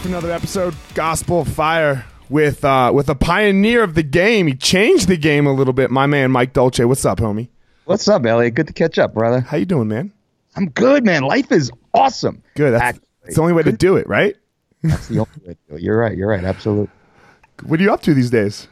For another episode, Gospel of Fire, with uh, with a pioneer of the game. He changed the game a little bit. My man, Mike Dolce. What's up, homie? What's up, Elliot? Good to catch up, brother. How you doing, man? I'm good, man. Life is awesome. Good. That's, Actually, that's the only way to do it, right? That's the only way to do it. You're right. You're right. Absolutely. What are you up to these days?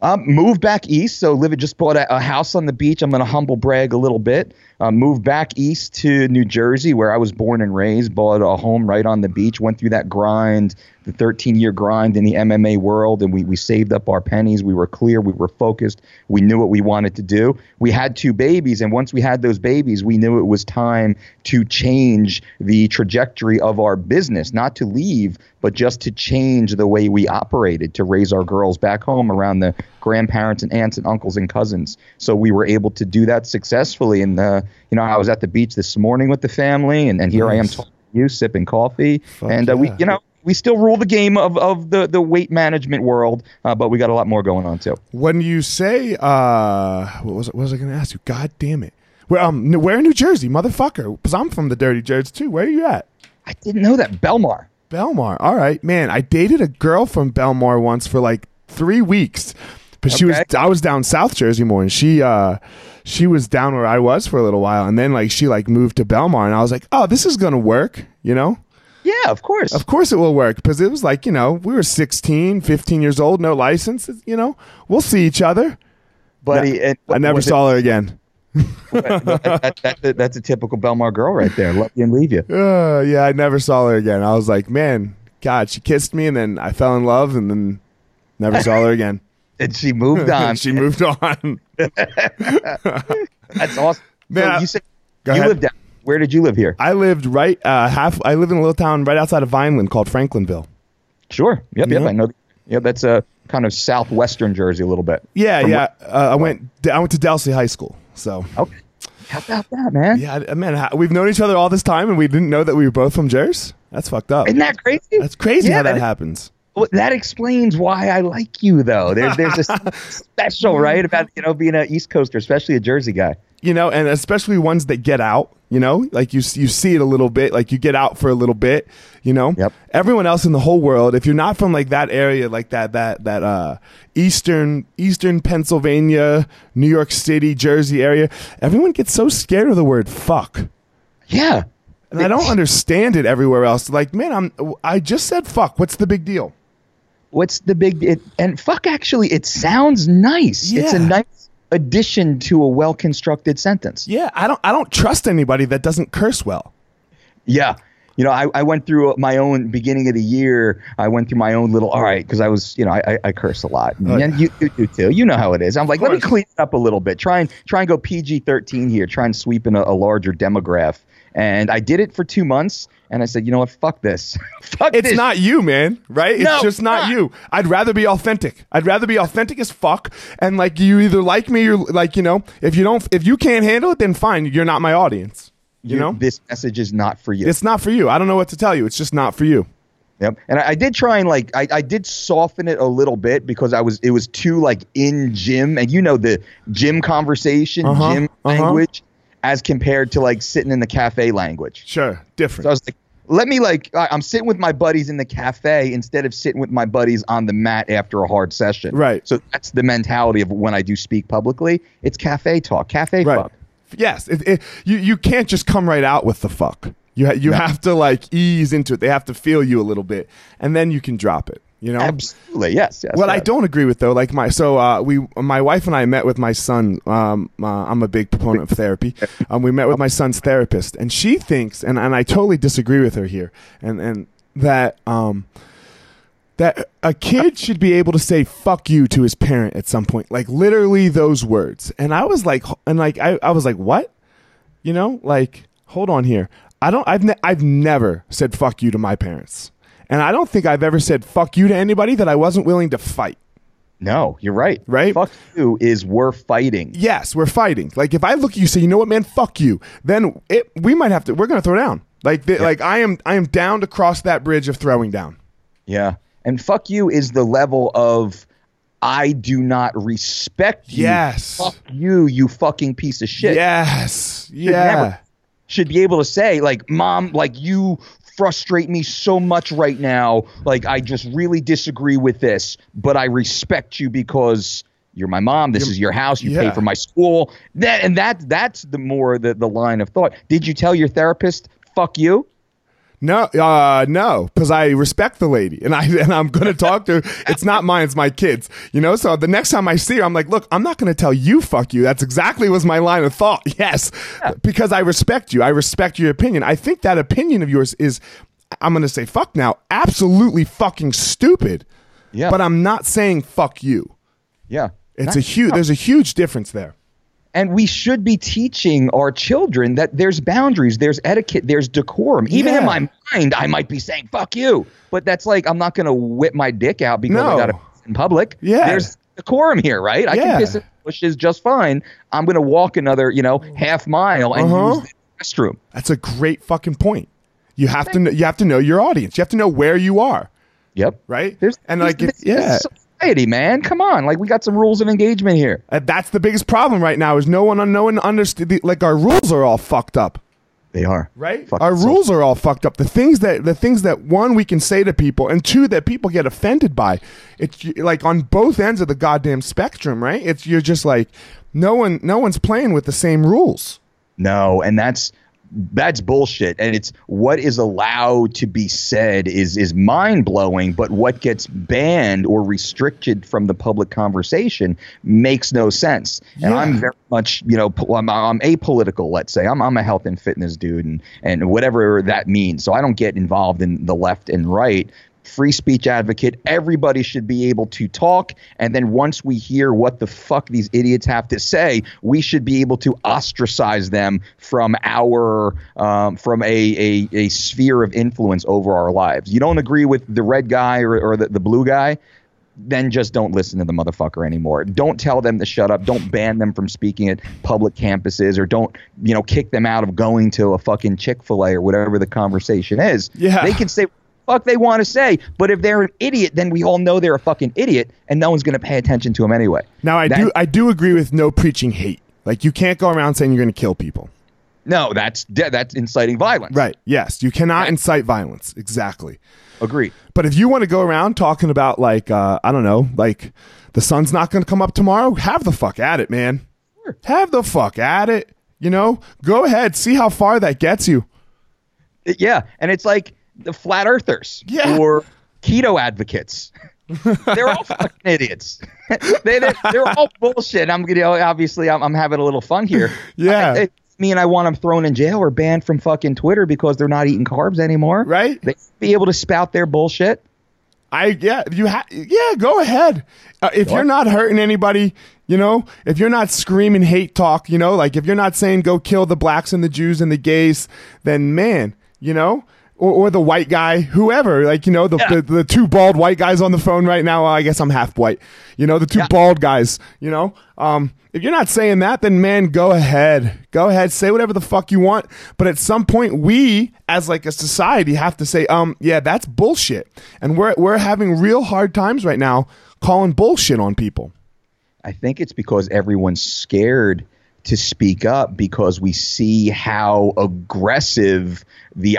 Um, moved back east. So Liv just bought a, a house on the beach. I'm going to humble brag a little bit. Uh, moved back east to New Jersey, where I was born and raised. Bought a home right on the beach. Went through that grind, the 13 year grind in the MMA world, and we we saved up our pennies. We were clear. We were focused. We knew what we wanted to do. We had two babies, and once we had those babies, we knew it was time to change the trajectory of our business. Not to leave, but just to change the way we operated to raise our girls back home around the grandparents and aunts and uncles and cousins. So we were able to do that successfully. And uh, you know, I was at the beach this morning with the family, and, and here I am talking to you, sipping coffee, Fuck and uh, we, you know. We still rule the game of, of the, the weight management world, uh, but we got a lot more going on too. When you say, uh, what was it? What was I going to ask you? God damn it! Where um, where in New Jersey, motherfucker? Because I'm from the dirty Jersey too. Where are you at? I didn't know that Belmar. Belmar. All right, man. I dated a girl from Belmar once for like three weeks, but she was I was down South Jersey more, and she uh she was down where I was for a little while, and then like she like moved to Belmar, and I was like, oh, this is gonna work, you know. Yeah, of course. Of course it will work because it was like, you know, we were 16, 15 years old, no license, you know. We'll see each other. Buddy, and I never was it- saw her again. that, that, that, that's a typical Belmar girl right there. Love you and leave you. Uh, yeah, I never saw her again. I was like, man, God, she kissed me, and then I fell in love, and then never saw her again. And she moved on. she moved on. That's awesome. Man, so you said you ahead. lived down. Where did you live here? I lived right uh, half. I live in a little town right outside of Vineland called Franklinville. Sure. Yep. Yep. Yeah. I know. Yeah, that's a kind of southwestern Jersey a little bit. Yeah, yeah. Uh, I went. I went to Delsea High School. So Okay. How about that, man? yeah, man, we've known each other all this time, and we didn't know that we were both from Jersey. That's fucked up. Isn't that crazy? That's crazy Yeah, how that that- happens. Well, that explains why I like you, though. There's there's a special, right, about you know being an East Coaster, especially a Jersey guy. you know, and especially ones that get out, you know, like you you see it a little bit, like you get out for a little bit, you know. Yep. Everyone else in the whole world, if you're not from like that area, like that that that uh eastern eastern Pennsylvania, New York City, Jersey area, everyone gets so scared of the word fuck. Yeah. And I don't understand it everywhere else. Like, man, I'm I just said fuck. What's the big deal? What's the big it, and fuck? Actually, it sounds nice. It's a nice addition to a well constructed sentence. Yeah, I don't I don't trust anybody that doesn't curse well. Yeah. You know, I, I went through my own beginning of the year. I went through my own little, all right, because I was, you know, I, I, I curse a lot. Oh, and you, you do too. You know how it is. I'm like, let me clean it up a little bit. Try and try and go PG 13 here. Try and sweep in a, a larger demographic. And I did it for two months. And I said, you know what? Fuck this. Fuck It's this. not you, man. Right? It's No, just not not. you. I'd rather be authentic. I'd rather be authentic as fuck. And like you either like me or like you know, if you don't, if you can't handle it, then fine. You're not my audience. You, know, this message is not for you. it's not for you. I don't know what to tell you. It's just not for you. Yep. And I, I did try and like I, I did soften it a little bit because I was it was too like in gym and you know the gym conversation, Uh-huh, gym uh-huh. language as compared to like sitting in the cafe language. Sure, different. So I was like, let me like I- I'm sitting with my buddies in the cafe instead of sitting with my buddies on the mat after a hard session. Right. So that's the mentality of when I do speak publicly. It's cafe talk, cafe right. fuck. Yes. It, it, you you can't just come right out with the fuck. You ha- you have to like ease into it. They have to feel you a little bit, and then you can drop it. You know. Absolutely. Yes. yes What I don't agree with though, like my so uh, we my wife and I met with my son. Um, uh, I'm a big proponent of therapy. Um, we met with my son's therapist, and she thinks, and, and I totally disagree with her here, and and that um that a kid should be able to say "fuck you" to his parent at some point, like literally those words. And I was like, and like I, I was like, what? You know, like hold on here. I don't. I've ne- I've never said "fuck you" to my parents. And I don't think I've ever said fuck you to anybody that I wasn't willing to fight. No, you're right. Right? Fuck you is we're fighting. Yes, we're fighting. Like if I look at you and say, you know what, man, fuck you, then it, we might have to. We're gonna throw down. Like the, like I am I am down to cross that bridge of throwing down. Yeah. And fuck you is the level of I do not respect you. Yes. Fuck you, you fucking piece of shit. Yes. Should Yeah. never- should be able to say, like, mom, like you frustrate me so much right now. Like I just really disagree with this, but I respect you because you're my mom. This is your house. You pay for my school. That and that that's the more the, the line of thought. Did you tell your therapist, fuck you? No, uh, no, because I respect the lady, and I and I'm gonna talk to. her. It's not mine; it's my kids. You know. So the next time I see her, I'm like, look, I'm not gonna tell you fuck you. That's exactly was my line of thought. Yes, because I respect you. I respect your opinion. I think that opinion of yours is, I'm gonna say fuck now, absolutely fucking stupid. Yeah. But I'm not saying fuck you. Yeah. It's a huge. There's a huge difference there. And we should be teaching our children that there's boundaries, there's etiquette, there's decorum. Even Yeah. in my mind, I might be saying "fuck you," but that's like I'm not going to whip my dick out because I got to in public. Yeah. there's decorum here, right? I Yeah. can piss in bushes just fine. I'm going to walk another, you know, half mile and Uh-huh. use the restroom. That's a great fucking point. You have to. Know, you have to know your audience. You have to know where you are. Yep. Right. There's and there's- like it, this yeah. is society, man. Come on, like we got some rules of engagement here. Uh, that's the biggest problem right now is no one no one understand like our rules are all fucked up. They are. Right? Fuck, our so- rules are all fucked up. The things that the things that one we can say to people and two that people get offended by. It's like on both ends of the goddamn spectrum right? It's you're just like no one no one's playing with the same rules. No, and that's that's bullshit. And it's what is allowed to be said is is mind blowing, but what gets banned or restricted from the public conversation makes no sense. And I'm very much, you know, I'm, I'm apolitical. Let's say I'm I'm a health and fitness dude, and and whatever that means. So I don't get involved in the left and right. Free speech advocate. Everybody should be able to talk. And then once we hear what the fuck these idiots have to say, we should be able to ostracize them from our um, from a, a a sphere of influence over our lives. You don't agree with the red guy or, or the, the blue guy? then just don't listen to the motherfucker anymore. Don't tell them to shut up. Don't ban them from speaking at public campuses or don't, you know, kick them out of going to a fucking Chick-fil-A or whatever the conversation is. Yeah. They can say fuck they want to say, but if they're an idiot, then we all know they're a fucking idiot and no one's going to pay attention to them anyway. Now I That- do I do agree with no preaching hate. Like you can't go around saying you're going to kill people. No, that's de- that's inciting violence. Right. Yes, you cannot incite violence. Exactly. Agree. But if you want to go around talking about like uh, I don't know, like the sun's not going to come up tomorrow, have the fuck at it, man. Have the fuck at it. You know, go ahead, see how far that gets you. Yeah, and it's like the flat earthers Yeah. or keto advocates. they're all fucking idiots. they, they're, they're all bullshit. I'm gonna obviously I'm, I'm having a little fun here. Yeah. I, I mean, I want them thrown in jail or banned from fucking Twitter because they're not eating carbs anymore. Right? They be able to spout their bullshit. I yeah, you ha- yeah, go ahead. Uh, if you're not hurting anybody, you know, if you're not screaming hate talk, you know, like if you're not saying go kill the blacks and the Jews and the gays, then man, you know, or, or the white guy, whoever, like you know, the, Yeah. the the two bald white guys on the phone right now. Well, I guess I'm half white. You know, the two Yeah. bald guys. You know, um, if you're not saying that, then man, go ahead, go ahead, say whatever the fuck you want. But at some point, we as like a society have to say, um, yeah, that's bullshit, and we're we're having real hard times right now calling bullshit on people. I think it's because everyone's scared to speak up because we see how aggressive the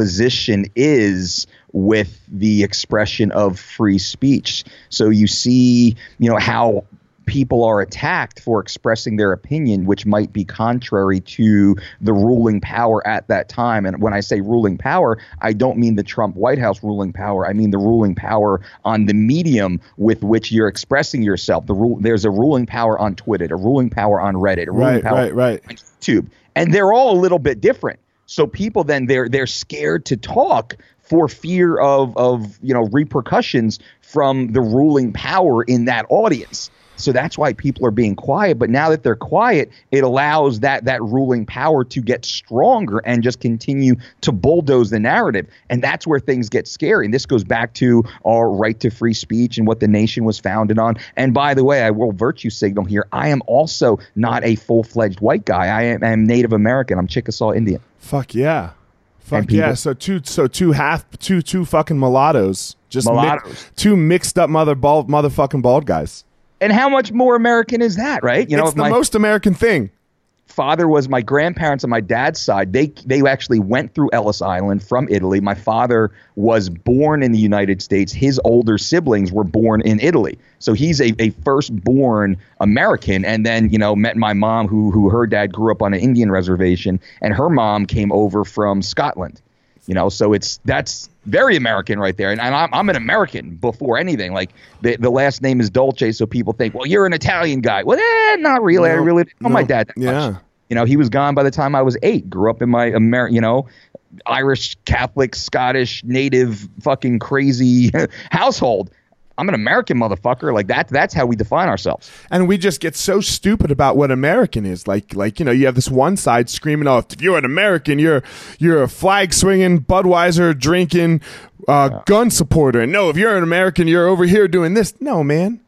opposition is with the expression of free speech. So you see, you know, how people are attacked for expressing their opinion, which might be contrary to the ruling power at that time. And when I say ruling power, I don't mean the Trump White House ruling power. I mean the ruling power on the medium with which you're expressing yourself. The rule there's a ruling power on Twitter, a ruling power on Reddit, a ruling Right, power right, right. on YouTube, and they're all a little bit different. So people then they're they're scared to talk for fear of of you know repercussions from the ruling power in that audience. So that's why people are being quiet. But now that they're quiet, it allows that that ruling power to get stronger and just continue to bulldoze the narrative. And that's where things get scary. And this goes back to our right to free speech and what the nation was founded on. And by the way, I will virtue signal here. I am also not a full fledged white guy. I am, am Native American. I'm Chickasaw Indian. Fuck yeah. Fuck yeah. So two so two half two two fucking mulattoes. Just Mulattoes. two mixed up mother bald motherfucking bald guys. And how much more American is that, right? You know, it's the my most American thing. Father was my grandparents on my dad's side. They they actually went through Ellis Island from Italy. My father was born in the United States. His older siblings were born in Italy. So he's a, a firstborn American and then, you know, met my mom who who her dad grew up on an Indian reservation and her mom came over from Scotland. You know, so it's that's very American right there. And, and I'm, I'm an American before anything. Like the, the last name is Dolce, so people think, well, you're an Italian guy. Well, eh, not really. I really didn't know my dad that yeah. much. You know, he was gone by the time I was eight. Grew up in my Amer, you know, Irish, Catholic, Scottish, native, fucking crazy household. I'm an American motherfucker. Like that. That's how we define ourselves. and we just get so stupid about what American is. Like, like you know, you have this one side screaming, "Oh, if you're an American, you're you're a flag swinging, Budweiser drinking, uh, gun supporter." And no, if you're an American, you're over here doing this. No, man,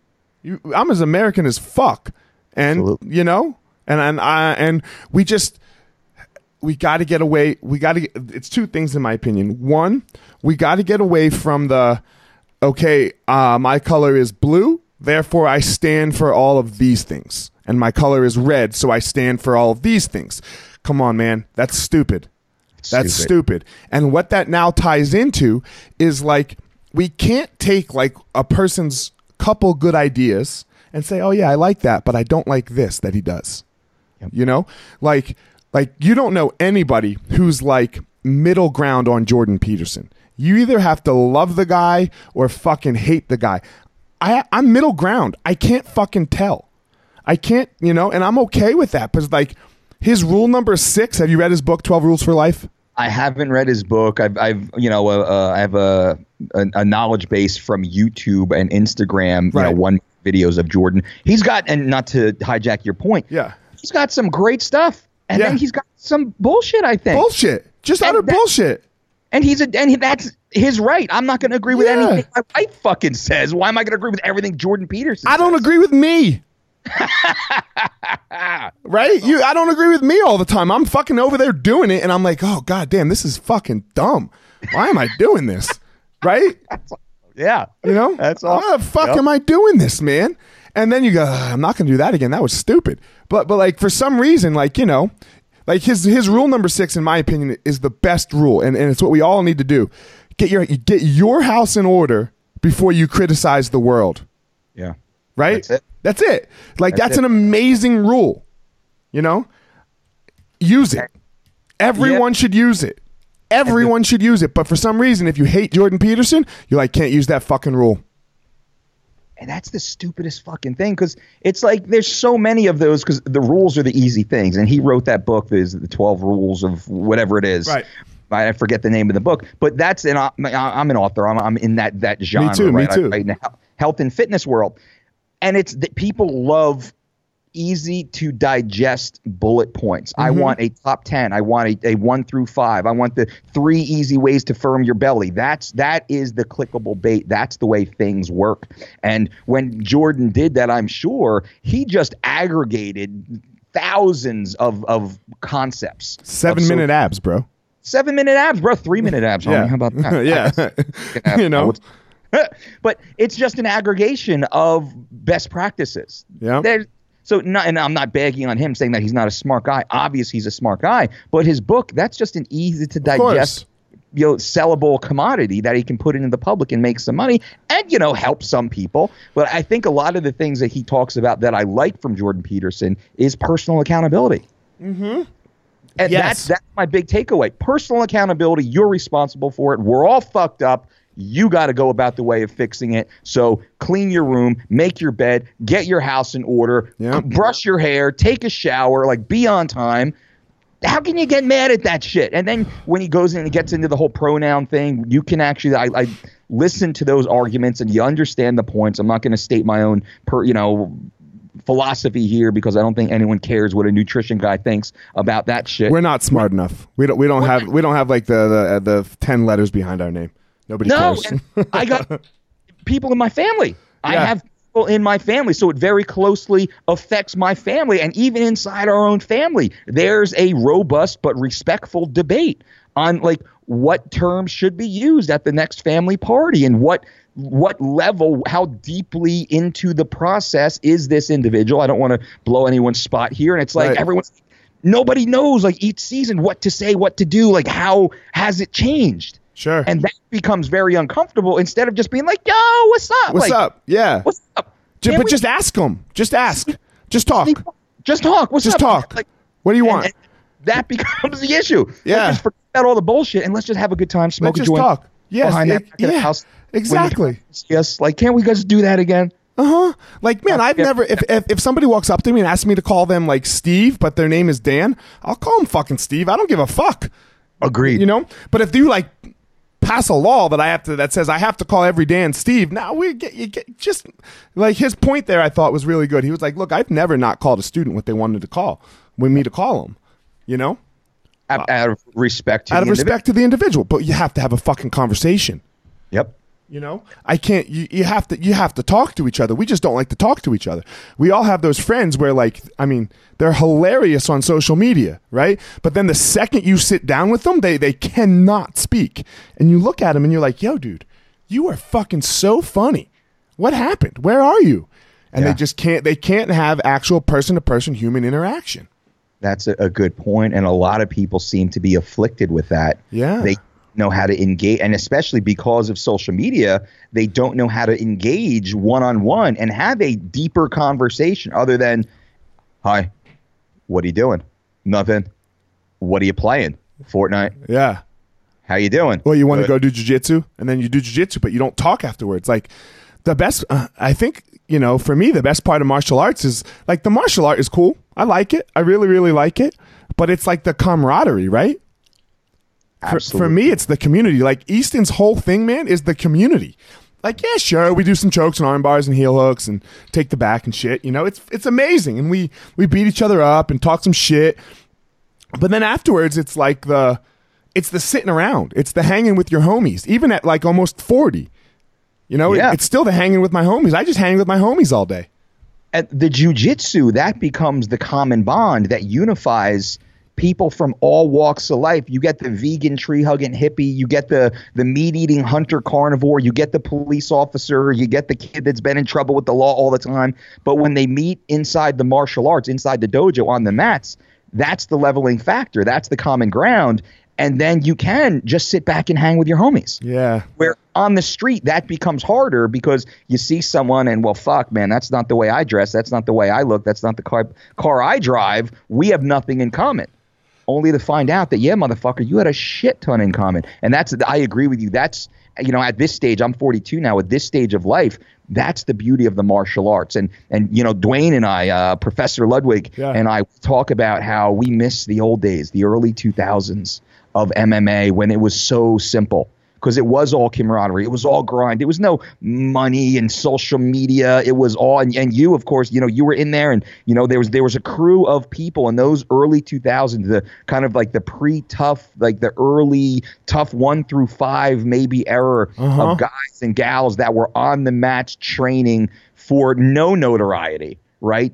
you, I'm as American as fuck, and Absolutely. you know, and and I and we just we got to get away. We got to. It's two things in my opinion. One, we got to get away from the okay. Uh, my color is blue, therefore I stand for all of these things, and my color is red, so I stand for all of these things. Come on, man, that's stupid. That's Stupid. stupid. And what that now ties into is like we can't take like a person's couple good ideas and say, "Oh yeah, I like that, but I don't like this that he does." You know? Like like you don't know anybody who's like middle ground on Jordan Peterson. You either have to love the guy or fucking hate the guy. I I'm middle ground. I can't fucking tell. I can't, you know, and I'm okay with that because like his rule number six. Have you read his book, Twelve Rules for Life? I haven't read his book. I've, I've you know, uh, uh, I have a, a a knowledge base from YouTube and Instagram. You know, Right. one videos of Jordan. He's got, and not to hijack your point. Yeah. He's got some great stuff, and Yeah. then he's got some bullshit. I think. Bullshit. Just And utter that- bullshit. And he's a and that's his right. I'm not going to agree with Yeah. anything my wife fucking says. Why am I going to agree with everything Jordan Peterson? I don't says? agree with me. right? You oh. I don't agree with me all the time. I'm fucking over there doing it and I'm like, "Oh god damn, this is fucking dumb. Why am I doing this?" Right? Yeah, You know? That's Why awesome. the fuck Yep. am I doing this, man? And then you go, ah, I'm not gonna do that again. That was stupid. But but like for some reason, like, you know, like his his rule number six, in my opinion, is the best rule, and, and it's what we all need to do. Get your get your house in order before you criticize the world. Yeah. Right? That's it. That's it. Like that's, That's an amazing rule. You know? Use it. Everyone should use it. Everyone should use it. But for some reason, if you hate Jordan Peterson, you like can't use that fucking rule. And that's the stupidest fucking thing because it's like there's so many of those because the rules are the easy things. And he wrote that book, there's the 12 rules of whatever it is. Right. I forget the name of the book, but that's an I'm an author. I'm, I'm in that that genre. me too, me right? I too. in the health and fitness world, and it's that people love easy to digest bullet points. I Mm-hmm. want a top 10. I want a, a 1 through 5. I want the three easy ways to firm your belly. That's that is the clickable bait. That's the way things work. And when Jordan did that, I'm sure he just aggregated thousands of of concepts. Seven of so- minute abs, bro. 7 minute abs, bro. 3 minute abs. homie. How about that? yeah. you know. but it's just an aggregation of best practices. Yeah. There, so not, and I'm not bagging on him saying that he's not a smart guy. Obviously, he's a smart guy, but his book that's just an easy to digest, you know, sellable commodity that he can put into the public and make some money and you know help some people. But I think a lot of the things that he talks about that I like from Jordan Peterson is personal accountability. Mm-hmm. And Yes. that's that's my big takeaway. Personal accountability. You're responsible for it. We're all fucked up. You got to go about the way of fixing it. So clean your room, make your bed, get your house in order, Yeah. brush your hair, take a shower, like be on time. How can you get mad at that shit? And then when he goes in and gets into the whole pronoun thing, you can actually I, I listen to those arguments and you understand the points. I'm not going to state my own per you know philosophy here because I don't think anyone cares what a nutrition guy thinks about that shit. We're not smart enough. We don't we don't have we don't have like the the, uh, the ten letters behind our name. Nobody No, cares. I got people in my family. I have people in my family, so it very closely affects my family. And even inside our own family, there's a robust but respectful debate on like what terms should be used at the next family party and what what level, how deeply into the process is this individual. I don't want to blow anyone's spot here. And it's like Right. everyone's nobody knows like each season what to say, what to do, like how has it changed? Sure. and that becomes very uncomfortable instead of just being like yo what's up What's Like, up? Yeah. what's up but we just ask them. Just ask. Just talk. just talk what's Just up talk. Like, What do you want? and that becomes the issue Yeah. let's just forget about all the bullshit and let's just have a good time smoke Let's a just joint talk. Yes. behind it- that yeah. house Exactly. yes like can't we guys do that again Uh huh. Like, man, I've never. If, if if somebody walks up to me and asks me to call them like Steve, but their name is Dan, I'll call them fucking Steve. I don't give a fuck. agreed You know. But if you like pass a law that I have to that says I have to call every Dan Steve, now we get you get just like his point there. I thought was really good. He was like, "Look, I've never not called a student what they wanted to call, when me to call them." You know, out, uh, out of respect to out of individual. respect to the individual. But you have to have a fucking conversation. yep You know, I can't. You, you have to. You have to talk to each other. We just don't like to talk to each other. We all have those friends where, like, I mean, they're hilarious on social media, right? But then the second you sit down with them, they they cannot speak, and you look at them and you're like, "Yo, dude, you are fucking so funny. What happened? Where are you?" And Yeah. they just can't. They can't have actual person to person human interaction. That's a, a good point, and a lot of people seem to be afflicted with that. Yeah. they know how to engage, and especially because of social media, they don't know how to engage one on one and have a deeper conversation other than, "Hi, what are you doing? Nothing. What are you playing? Fortnite. Yeah. How you doing? Well, you want to go do jujitsu, and then you do jujitsu, but you don't talk afterwards. Like the best, uh, I think you know, for me, the best part of martial arts is like the martial art is cool. I like it. I really, really like it. But it's like the camaraderie, right? For, for me, it's the community. Like Easton's whole thing, man, is the community. Like, yeah, sure, we do some chokes and arm bars and heel hooks and take the back and shit. You know, it's it's amazing, and we we beat each other up and talk some shit. But then afterwards, it's like the it's the sitting around. It's the hanging with your homies, even at like almost 40. You know, Yeah. it, it's still the hanging with my homies. I just hang with my homies all day. at the jujitsu, that becomes the common bond that unifies people from all walks of life. You get the vegan tree hugging hippie, you get the the meat eating hunter carnivore, you get the police officer, you get the kid that's been in trouble with the law all the time. But when they meet inside the martial arts, inside the dojo on the mats, that's the leveling factor. That's the common ground. And then you can just sit back and hang with your homies Yeah. where on the street that becomes harder because you see someone and well fuck man that's not the way i dress that's not the way i look that's not the car, car i drive we have nothing in common only to find out that yeah motherfucker you had a shit ton in common. And that's i agree with you. That's you know at this stage i'm 42 now at this stage of life that's the beauty of the martial arts. And and you know duane and i uh, professor ludwig Yeah. and i talk about how we miss the old days the early 2000s of mma when it was so simple because it was all camaraderie. It was all grind. There was no money and social media. It was all and, and you, of course, you know, you were in there, and you know there was there was a crew of people in those early 2000s, the kind of like the pre-TUF, like the early TUF one through five maybe error Uh-huh. of guys and gals that were on the mats training for no notoriety, right?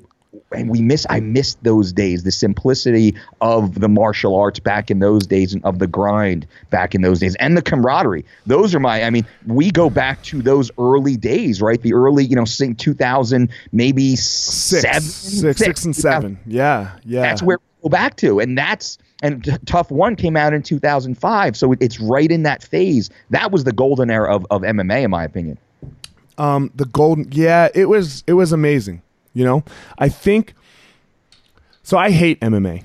And we miss I missed those days, the simplicity of the martial arts back in those days and of the grind back in those days and the camaraderie. Those are my I mean, we go back to those early days, right? The early, you know, sing 2000, maybe Six, seven, six, six and seven. Yeah. Yeah. That's where we go back to. And that's and T- TUF One came out in 2005, so it's right in that phase. That was the golden era of, of MMA, in my opinion. um the golden yeah it was it was amazing you know? I think so i hate mma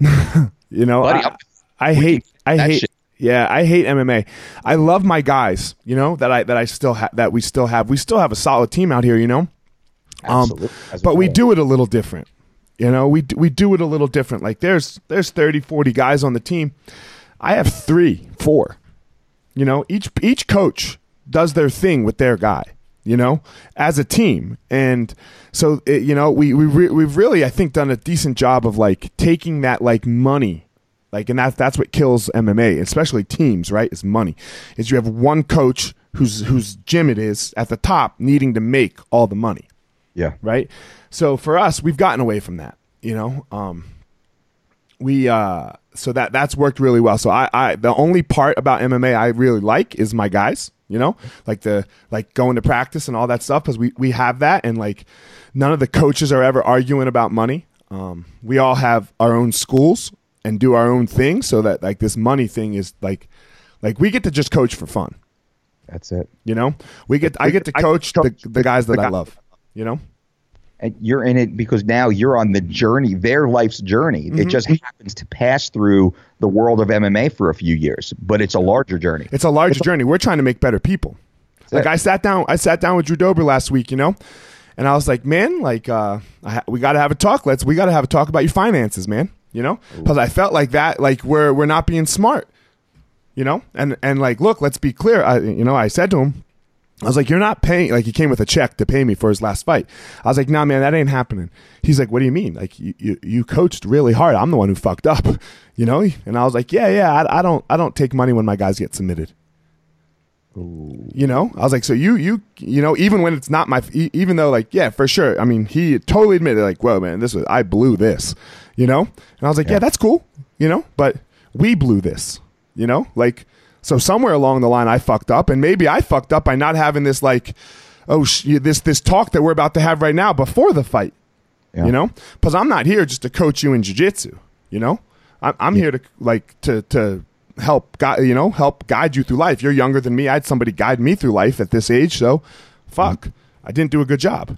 you know Buddy, I, I'm- hate i hate shit. yeah i hate mma i love my guys you know that i that i still have that we still have. We still have a solid team out here you know? Absolutely. Um, but we do it a little different you know? We we do it a little different. Like there's there's 30 40 guys on the team. I have three four you know? Each each coach does their thing with their guy you know as a team and so it, you know we we re- we've really i think done a decent job of like taking that like money like and that's that's what kills MMA especially teams right is money is you have one coach whose whose gym it is at the top needing to make all the money Yeah. right? So for us, we've gotten away from that. You know, um, we uh, so that that's worked really well. So I, I the only part about MMA I really like is my guys. You know, like the like going to practice and all that stuff because we we have that and like none of the coaches are ever arguing about money. Um, we all have our own schools and do our own thing, so that like this money thing is like like we get to just coach for fun. That's it. You know, we get I get to coach the, the guys that I love. You know. And you're in it because now you're on the journey, their life's journey. Mm-hmm. It just happens to pass through the world of MMA for a few years, but it's a larger journey. It's a larger journey. We're trying to make better people. Like it. I sat down, I sat down with Drew Dober last week, you know, and I was like, man, like uh, I ha- we got to have a talk. Let's we got to have a talk about your finances, man. You know, because I felt like that, like we're we're not being smart. You know, and and like, look, let's be clear. I, you know, I said to him, I was like, you're not paying. Like he came with a check to pay me for his last fight. I was like, nah, man, that ain't happening. He's like, what do you mean? Like you you, you coached really hard. I'm the one who fucked up. You know, and I was like, yeah, yeah, I, I don't I don't take money when my guys get submitted. You know, I was like, so you, you, you know, even when it's not my, even though like, yeah, for sure. I mean, he totally admitted like, whoa, man, this was, I blew this, you know? And I was like, yeah, that's cool, you know, but we blew this, you know, like, so somewhere along the line I fucked up and maybe I fucked up by not having this like, oh, sh- this, this talk that we're about to have right now before the fight, Yeah. you know, because I'm not here just to coach you in jujitsu, you know, I'm, I'm here to like, to, to, help guide you know help guide you through life. You're younger than me. I had somebody guide me through life at this age so fuck. Mm-hmm. I didn't do a good job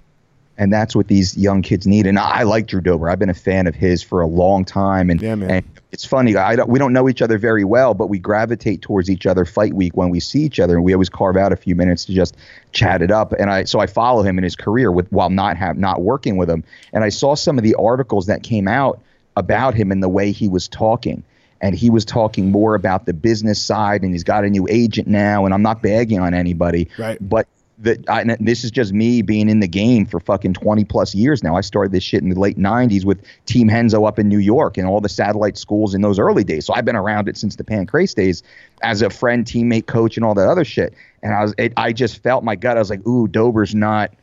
and that's what these young kids need. And I like Drew Dober. I've been a fan of his for a long time. And, Yeah, and it's funny. I don't, we don't know each other very well, but we gravitate towards each other fight week when we see each other, and we always carve out a few minutes to just chat it up. And I so I follow him in his career with while not have not working with him. And I saw some of the articles that came out about him and the way he was talking. And he was talking more about the business side, and he's got a new agent now. And I'm not bagging on anybody, Right. but that I, this is just me being in the game for fucking 20 plus years now. I started this shit in the late 90s with Team Renzo up in New York and all the satellite schools in those early days. So I've been around it since the Pancrase days as a friend, teammate, coach, and all that other shit. And I was, it, I just felt my gut. I was like, ooh, Dober's not,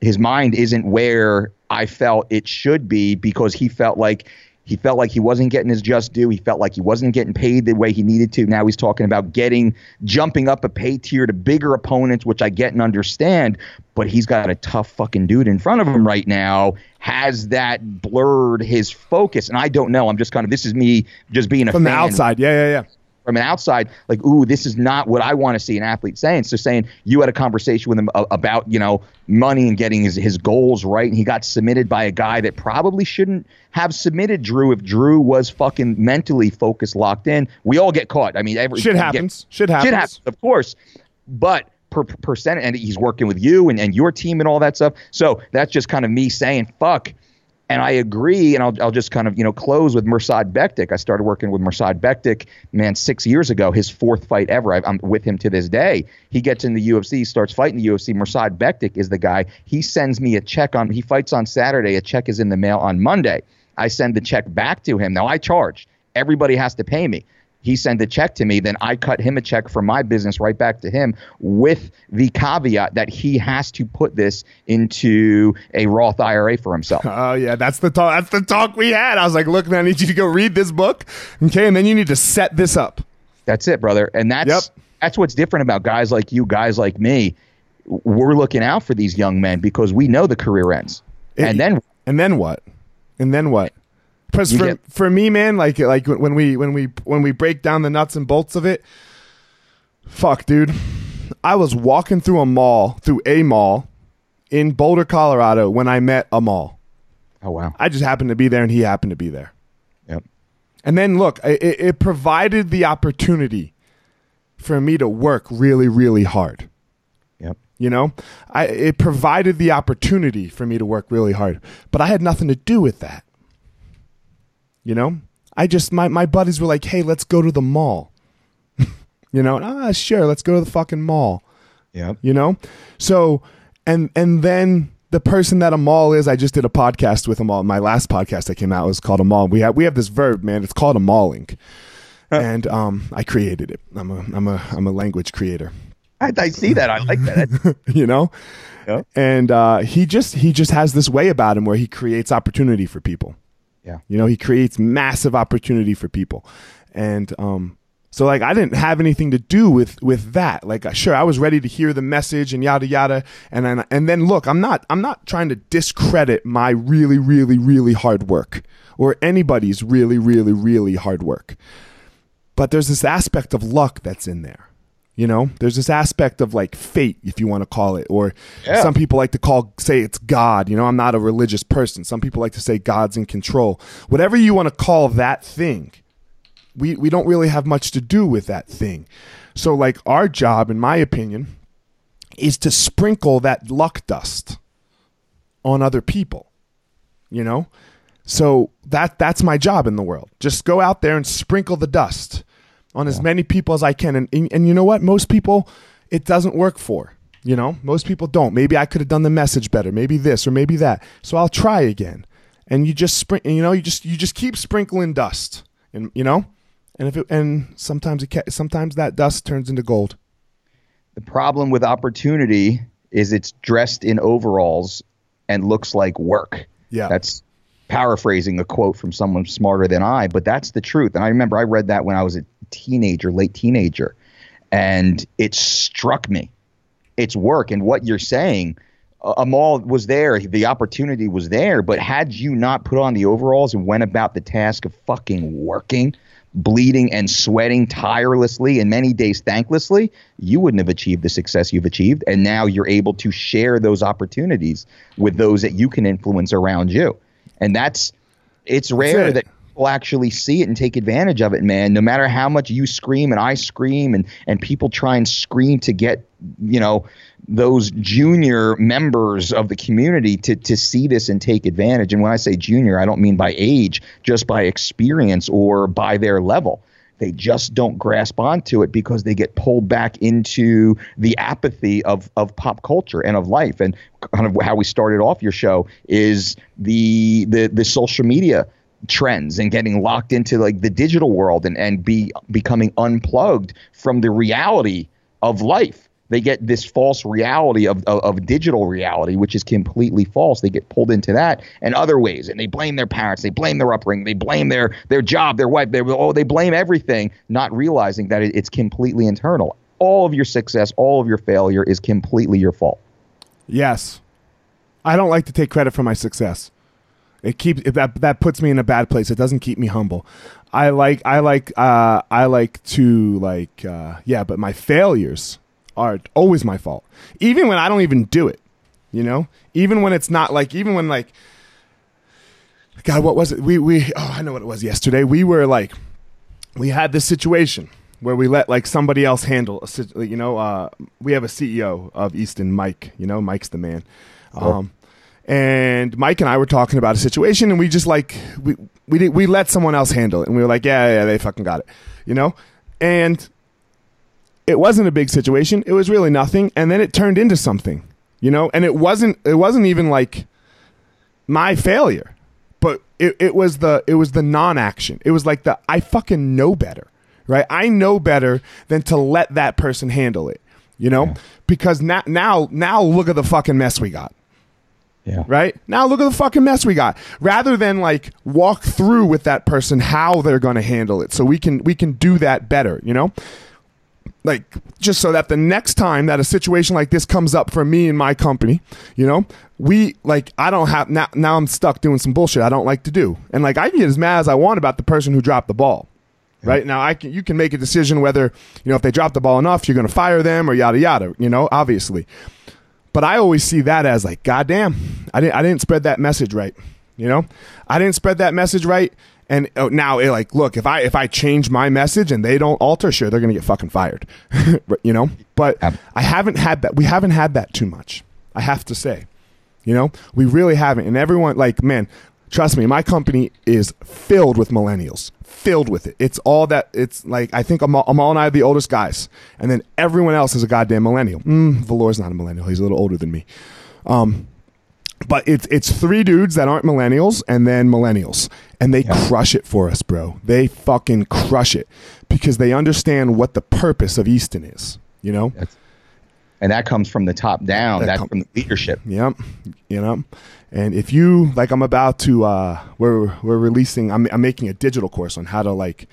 his mind isn't where I felt it should be because he felt like he felt like he wasn't getting his just due. He felt like he wasn't getting paid the way he needed to. Now he's talking about getting, jumping up a pay tier to bigger opponents, which I get and understand. But he's got a tough fucking dude in front of him right now. Has that blurred his focus? And I don't know. I'm just kind of, this is me just being a From fan the outside. Yeah, yeah, yeah. From an outside, like, ooh, this is not what I want to see an athlete saying. So saying you had a conversation with him about, you know, money and getting his, his goals right, and he got submitted by a guy that probably shouldn't have submitted Drew if Drew was fucking mentally focused, locked in. We all get caught. I mean, every Shit get- happens. Shit happens. Shit happens, of course. But per per percent, and he's working with you and, and your team and all that stuff. So that's just kind of me saying, fuck. And I agree, and I'll, I'll just kind of you know close with Mirsad Bektic. I started working with Mirsad Bektic, man, six years ago. His fourth fight ever. I, I'm with him to this day. He gets in the UFC, starts fighting the UFC. Mirsad Bektic is the guy. He sends me a check on. He fights on Saturday. A check is in the mail on Monday. I send the check back to him. Now I charge. Everybody has to pay me. He sent a check to me, then I cut him a check for my business right back to him with the caveat that he has to put this into a Roth IRA for himself. Oh yeah, that's the talk. That's the talk we had. I was like, look, man, I need you to go read this book, okay, and then you need to set this up. That's it, brother. And that's Yep. that's what's different about guys like you, guys like me. We're looking out for these young men because we know the career ends. and then and then what? And then what? Because for get- for me, man, like like when we when we when we break down the nuts and bolts of it, fuck, dude. I was walking through a mall, through a mall in Boulder, Colorado, when I met Amal. oh wow. I just happened to be there, and he happened to be there. Yep. And then look, it, it it provided the opportunity for me to work really, really hard. Yep. You know, I it provided the opportunity for me to work really hard, but I had nothing to do with that. You know, I just my my buddies were like, "Hey, let's go to the mall." you know, ah, sure, let's go to the fucking mall. Yeah, You know, so and and then the person that Amal is, I just did a podcast with Amal. My last podcast that came out was called Amal. We have we have this verb, man. It's called a mauling, and um, I created it. I'm a I'm a I'm a language creator. I, I see that. I like that. you know Yeah. and uh, he just he just has this way about him where he creates opportunity for people Yeah. you know he creates massive opportunity for people. And um so like i didn't have anything to do with with that. Like uh, sure i was ready to hear the message and yada yada. And then and then look i'm not i'm not trying to discredit my really really really hard work or anybody's really really really hard work. But there's this aspect of luck that's in there you know there's this aspect of like fate if you want to call it or Yeah. some people like to call say it's god you know i'm not a religious person. Some people like to say god's in control. Whatever you want to call that thing we we don't really have much to do with that thing. So like our job in my opinion is to sprinkle that luck dust on other people you know? So that that's my job in the world. Just go out there and sprinkle the dust on as many people as I can. And, and and you know what? Most people it doesn't work for. You know, most people don't. Maybe I could have done the message better. Maybe this or maybe that. So I'll try again. And you just sprinkle. You know, you just you just keep sprinkling dust. And you know, and if it, and sometimes it ca- sometimes that dust turns into gold. The problem with opportunity is it's dressed in overalls and looks like work. Yeah. That's paraphrasing a quote from someone smarter than I, but that's the truth. And I remember I read that when I was a teenager, late teenager, and it struck me. It's work. And what you're saying, Amal was there, the opportunity was there, but had you not put on the overalls and went about the task of fucking working, bleeding and sweating tirelessly and many days thanklessly, you wouldn't have achieved the success you've achieved. And now you're able to share those opportunities with those that you can influence around you. And that's it's rare it. that people actually see it and take advantage of it, man. No matter how much you scream and I scream and and people try and scream to get, you know, those junior members of the community to to see this and take advantage. And when I say junior, I don't mean by age, just by experience or by their level. they just don't grasp onto it because they get pulled back into the apathy of of pop culture and of life. And kind of how we started off your show is the the the social media trends and getting locked into like the digital world and and be becoming unplugged from the reality of life they get this false reality of, of, of, digital reality, which is completely false. They get pulled into that and other ways, and they blame their parents, they blame their upbringing, they blame their their job, their wife, they oh they blame everything, not realizing that it, it's completely internal. All of your success, all of your failure is completely your fault. Yes, I don't like to take credit for my success. It keeps that that puts me in a bad place. It doesn't keep me humble. I like I like uh, I like to like uh, yeah, but my failures are always my fault. Even when I don't even do it, you know? Even when it's not like, even when like, God, what was it? We, we, oh, I know what it was yesterday. We were like, we had this situation where we let like somebody else handle, a, you know, uh, we have a CEO of Easton, Mike, you know, Mike's the man. Um, and Mike and I were talking about a situation and we just like, we, we, did, we let someone else handle it. And we were like, yeah, yeah, they fucking got it, you know? And it wasn't a big situation. It was really nothing, and then it turned into something, you know. And it wasn't. It wasn't even like my failure, but it, it was the it was the non-action. It was like the I fucking know better, right? I know better than to let that person handle it, you know. Yeah. Because now now now look at the fucking mess we got. Yeah. Right? Now look at the fucking mess we got. Rather than like walk through with that person how they're going to handle it so we can we can do that better, you know? like just so that the next time that a situation like this comes up for me and my company, you know, we like I don't have now now I'm stuck doing some bullshit I don't like to do. And like I can get as mad as I want about the person who dropped the ball. Yeah. Right? Now I can you can make a decision whether, you know, if they drop the ball enough, you're gonna fire them or yada yada, you know, obviously. But I always see that as like, goddamn, I didn't I didn't spread that message right. You know? I didn't spread that message right and oh, now, it, like, look, if I if I change my message and they don't alter, sure, they're gonna get fucking fired, you know. But I haven't had that. We haven't had that too much. I have to say, you know, we really haven't. And everyone, like, man, trust me, my company is filled with millennials, filled with it. It's all that. It's like I think Amal, Amal and I are the oldest guys, and then everyone else is a goddamn millennial. Mm, Valor's not a millennial; he's a little older than me. Um, but it's it's three dudes that aren't millennials and then millennials and they yeah. crush it for us bro they fucking crush it because they understand what the purpose of easton is you know That's, and that comes from the top down that, from the leadership yep you know and if you like i'm about to uh we're we're releasing i'm, I'm making a digital course on how to like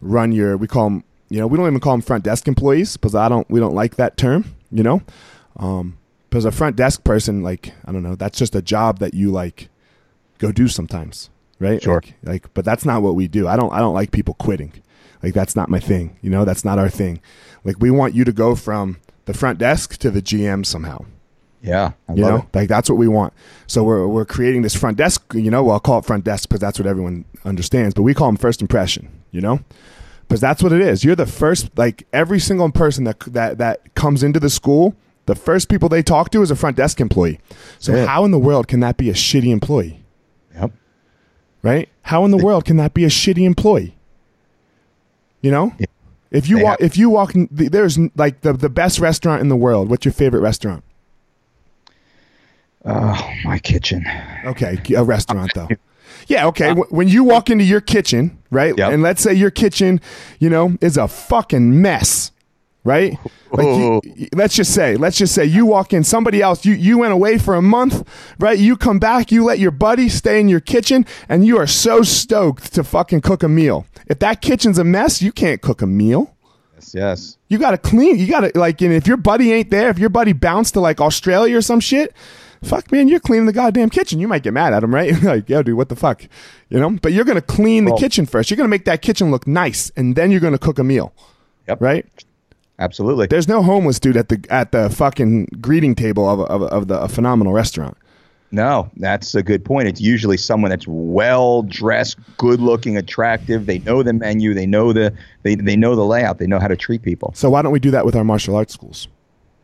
run your we call them you know we don't even call them front desk employees because i don't we don't like that term you know um because a front desk person, like I don't know, that's just a job that you like go do sometimes, right? Sure. Like, like, but that's not what we do. I don't. I don't like people quitting. Like that's not my thing. You know, that's not our thing. Like we want you to go from the front desk to the GM somehow. Yeah, I you know, it. like that's what we want. So we're we're creating this front desk. You know, well, I'll call it front desk because that's what everyone understands. But we call them first impression. You know, because that's what it is. You're the first. Like every single person that that that comes into the school the first people they talk to is a front desk employee. So yeah. how in the world can that be a shitty employee? Yep. Right? How in the world can that be a shitty employee? You know? Yeah. If you walk, have- if you walk, there's like the the best restaurant in the world. What's your favorite restaurant? Oh, my kitchen. Okay, a restaurant though. Yeah, okay. Uh, when you walk into your kitchen, right? Yep. And let's say your kitchen, you know, is a fucking mess right? Like you, oh. let's just say, let's just say you walk in, somebody else, you, you went away for a month, right? You come back, you let your buddy stay in your kitchen, and you are so stoked to fucking cook a meal. If that kitchen's a mess, you can't cook a meal. Yes, yes. You gotta clean. You gotta like, and if your buddy ain't there, if your buddy bounced to like Australia or some shit, fuck man, you're cleaning the goddamn kitchen. You might get mad at him, right? like, yo, dude, what the fuck, you know? But you're gonna clean the kitchen first. You're gonna make that kitchen look nice, and then you're gonna cook a meal. Yep. Right. Absolutely. There's no homeless dude at the at the fucking greeting table of of, of the a phenomenal restaurant. No, that's a good point. It's usually someone that's well dressed, good looking, attractive. They know the menu. They know the they, they know the layout. They know how to treat people. So why don't we do that with our martial arts schools?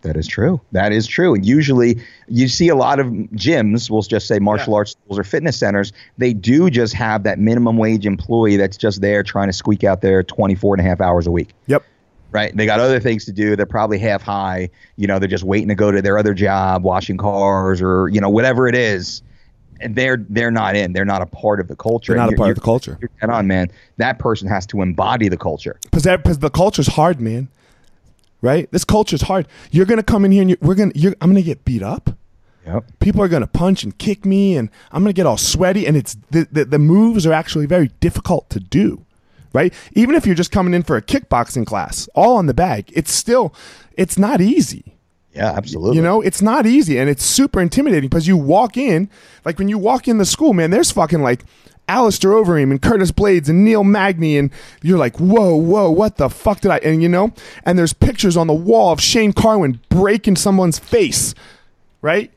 That is true. That is true. And usually you see a lot of gyms, we'll just say martial Yeah. arts schools or fitness centers, they do just have that minimum wage employee that's just there trying to squeak out their 24 and a half hours a week. Yep. Right. They got other things to do. They're probably half high. You know, they're just waiting to go to their other job, washing cars or, you know, whatever it is. And they're they're not in. They're not a part of the culture. They're not And a part of the culture. You're dead on, man. That person has to embody the culture. because the culture's hard, man. Right? This culture's hard. You're gonna come in here and you we're gonna you're, I'm gonna get beat up. Yep. People are gonna punch and kick me, and I'm gonna get all sweaty. And it's the the, the moves are actually very difficult to do. Right? Even if you're just coming in for a kickboxing class, all on the bag, it's still it's not easy. Yeah, absolutely. You know, it's not easy and it's super intimidating because you walk in, like when you walk in the school, man, there's fucking like Alistair Overeem and Curtis Blaydes and Neil Magny, and you're like, whoa, whoa, what the fuck did I? And you know, and there's pictures on the wall of Shane Carwin breaking someone's face, right?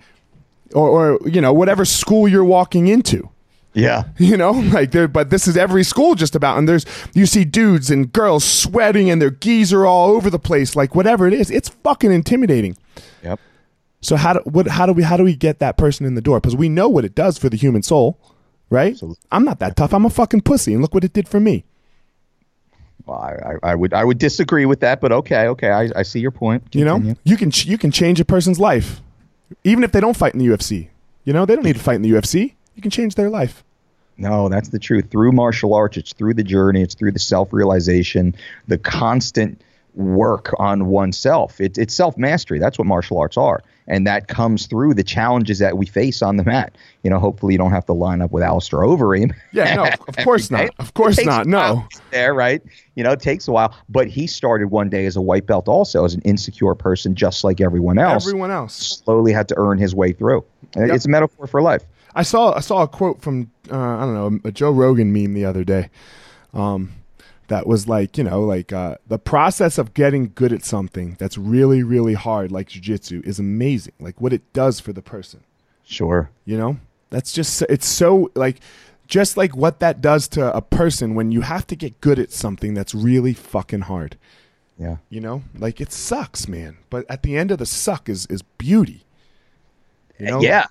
Or, or you know, whatever school you're walking into. Yeah. You know, like there, but this is every school just about, and there's you see dudes and girls sweating and their gis are all over the place, like whatever it is, it's fucking intimidating. Yep. So how do what how do we how do we get that person in the door? Because we know what it does for the human soul, right? Absolutely. I'm not that tough. I'm a fucking pussy, and look what it did for me. Well, I, I, I would I would disagree with that, but okay, okay, I, I see your point. You know, you can ch- you can change a person's life, even if they don't fight in the UFC. You know, they don't need to fight in the UFC. You can change their life. No, that's the truth. Through martial arts, it's through the journey, it's through the self realization, the constant work on oneself. It, it's self mastery. That's what martial arts are. And that comes through the challenges that we face on the mat. You know, hopefully you don't have to line up with Alistair Overeem. Yeah, no, of course not. Of course not. No. There, right? You know, it takes a while. But he started one day as a white belt, also as an insecure person, just like everyone else. Everyone else. slowly had to earn his way through. Yep. It's a metaphor for life. I saw I saw a quote from uh, I don't know a Joe Rogan meme the other day, um, that was like you know like uh, the process of getting good at something that's really really hard like jujitsu is amazing. Like what it does for the person. Sure. You know, that's just it's so like just like what that does to a person when you have to get good at something that's really fucking hard. Yeah. You know, like it sucks, man. But at the end of the suck is is beauty. You know? Yeah,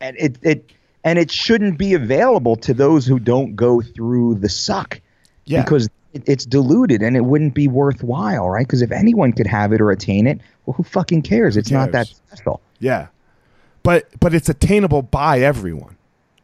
and it it and it shouldn't be available to those who don't go through the suck. Yeah. because it, it's diluted and it wouldn't be worthwhile, right? Because if anyone could have it or attain it, well, who fucking cares? It's not that special. Yeah. But but it's attainable by everyone,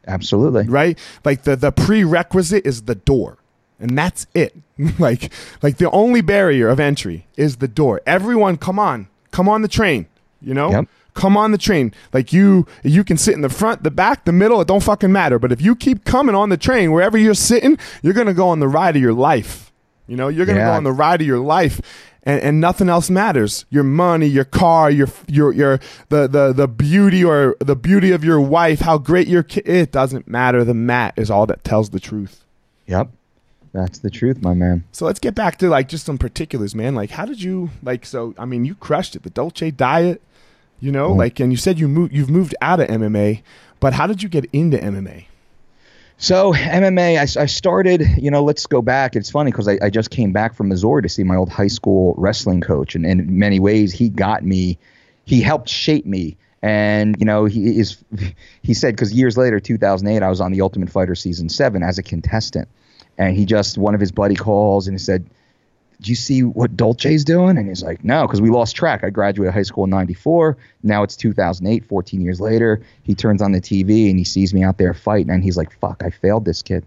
Absolutely. right? Like the the prerequisite is the door. And that's it. like like the only barrier of entry is the door. Everyone come on. Come on the train, you know? Yep. Come on the train. Like you you can sit in the front, the back, the middle, it don't fucking matter. But if you keep coming on the train wherever you're sitting, you're going to go on the ride of your life. You know, you're going to Yeah. go on the ride of your life. And, and nothing else matters. Your money, your car, your your your the, the the beauty or the beauty of your wife, how great your kid. It doesn't matter. The mat is all that tells the truth. Yep. That's the truth, my man. So let's get back to like just some particulars, man. Like, how did you like? So I mean, you crushed it. The Dolce diet, you know, Mm. like, and you said you moved. You've moved out of MMA, but how did you get into MMA? So MMA, I, I started, you know, let's go back. It's funny because I, I just came back from Missouri to see my old high school wrestling coach, and, and in many ways, he got me, he helped shape me. And you know, he is, he said because years later, 2008, I was on the Ultimate Fighter season seven as a contestant, and he just one of his buddy calls and he said, do you see what Dolce's doing? And he's like, no, because we lost track. I graduated high school in 94. Now it's 2008, 14 years later. He turns on the TV and he sees me out there fighting. And he's like, fuck, I failed this kid.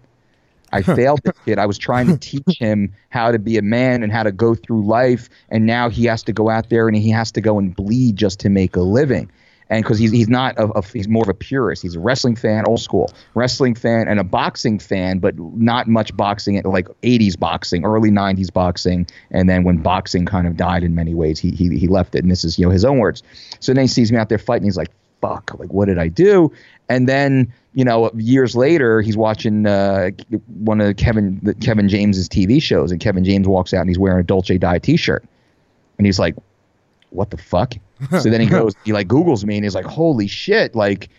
I failed this kid. I was trying to teach him how to be a man and how to go through life. And now he has to go out there and he has to go and bleed just to make a living. And because he's, he's not a, a he's more of a purist. He's a wrestling fan, old school wrestling fan, and a boxing fan, but not much boxing like 80s boxing, early 90s boxing, and then when boxing kind of died in many ways, he he he left it. And this is you know his own words. So then he sees me out there fighting. He's like, "Fuck! Like what did I do?" And then you know years later, he's watching uh, one of Kevin Kevin James's TV shows, and Kevin James walks out and he's wearing a Dolce Diet T-shirt, and he's like, "What the fuck?" so then he goes, he like Googles me, and he's like, "Holy shit!" Like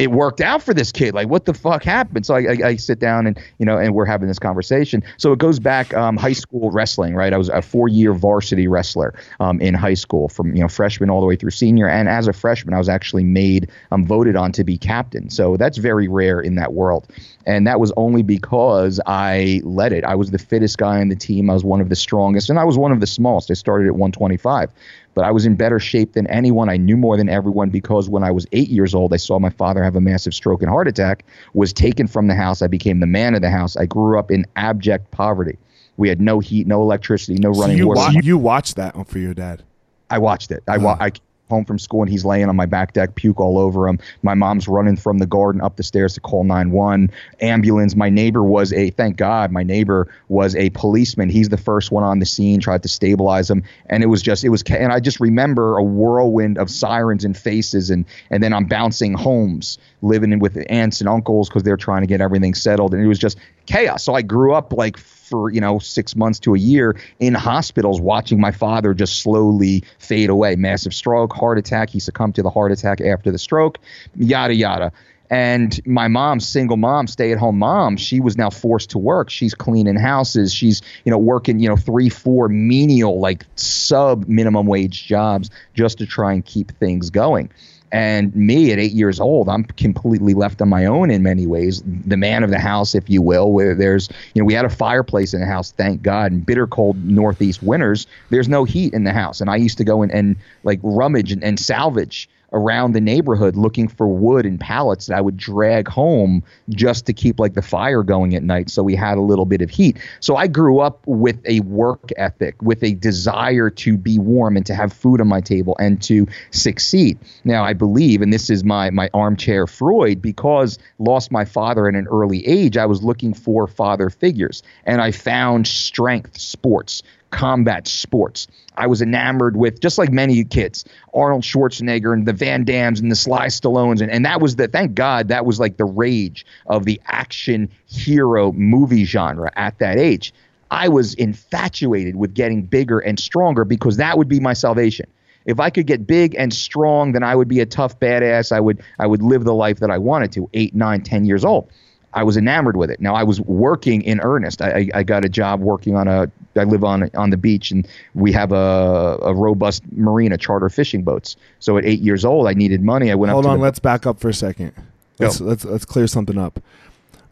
it worked out for this kid. Like, what the fuck happened? So I, I, I, sit down and you know, and we're having this conversation. So it goes back um, high school wrestling, right? I was a four-year varsity wrestler um, in high school, from you know freshman all the way through senior. And as a freshman, I was actually made, um, voted on to be captain. So that's very rare in that world. And that was only because I led it. I was the fittest guy on the team. I was one of the strongest, and I was one of the smallest. I started at 125 but I was in better shape than anyone. I knew more than everyone because when I was eight years old, I saw my father have a massive stroke and heart attack, was taken from the house. I became the man of the house. I grew up in abject poverty. We had no heat, no electricity, no running so you water. Wa- you watched that for your dad. I watched it. I, wa- I home from school and he's laying on my back deck, puke all over him. My mom's running from the garden up the stairs to call 911. Ambulance. My neighbor was a, thank God, my neighbor was a policeman. He's the first one on the scene, tried to stabilize him. And it was just, it was, and I just remember a whirlwind of sirens and faces. And, and then I'm bouncing homes, living with aunts and uncles because they're trying to get everything settled. And it was just chaos. So I grew up like for you know six months to a year in hospitals watching my father just slowly fade away. Massive stroke heart attack he succumbed to the heart attack after the stroke yada yada. And my mom single mom stay at home mom she was now forced to work. She's cleaning houses. She's you know working you know three four menial like sub minimum wage jobs just to try and keep things going and me at eight years old, I'm completely left on my own in many ways, the man of the house, if you will. Where there's, you know, we had a fireplace in the house, thank God. and bitter cold Northeast winters, there's no heat in the house, and I used to go and, and like rummage and, and salvage around the neighborhood looking for wood and pallets that I would drag home just to keep like the fire going at night so we had a little bit of heat. So I grew up with a work ethic, with a desire to be warm and to have food on my table and to succeed. Now I believe and this is my my armchair Freud because lost my father at an early age, I was looking for father figures and I found strength sports combat sports. I was enamored with, just like many kids, Arnold Schwarzenegger and the Van Dammes and the Sly Stallones. And, and that was the, thank God, that was like the rage of the action hero movie genre at that age. I was infatuated with getting bigger and stronger because that would be my salvation. If I could get big and strong, then I would be a tough badass. I would I would live the life that I wanted to, eight, nine, ten years old. I was enamored with it. Now I was working in earnest. I, I, I, got a job working on a. I live on on the beach, and we have a, a robust marina, charter fishing boats. So at eight years old, I needed money. I went. Hold up on, the, let's back up for a second. Let's, let's let's clear something up.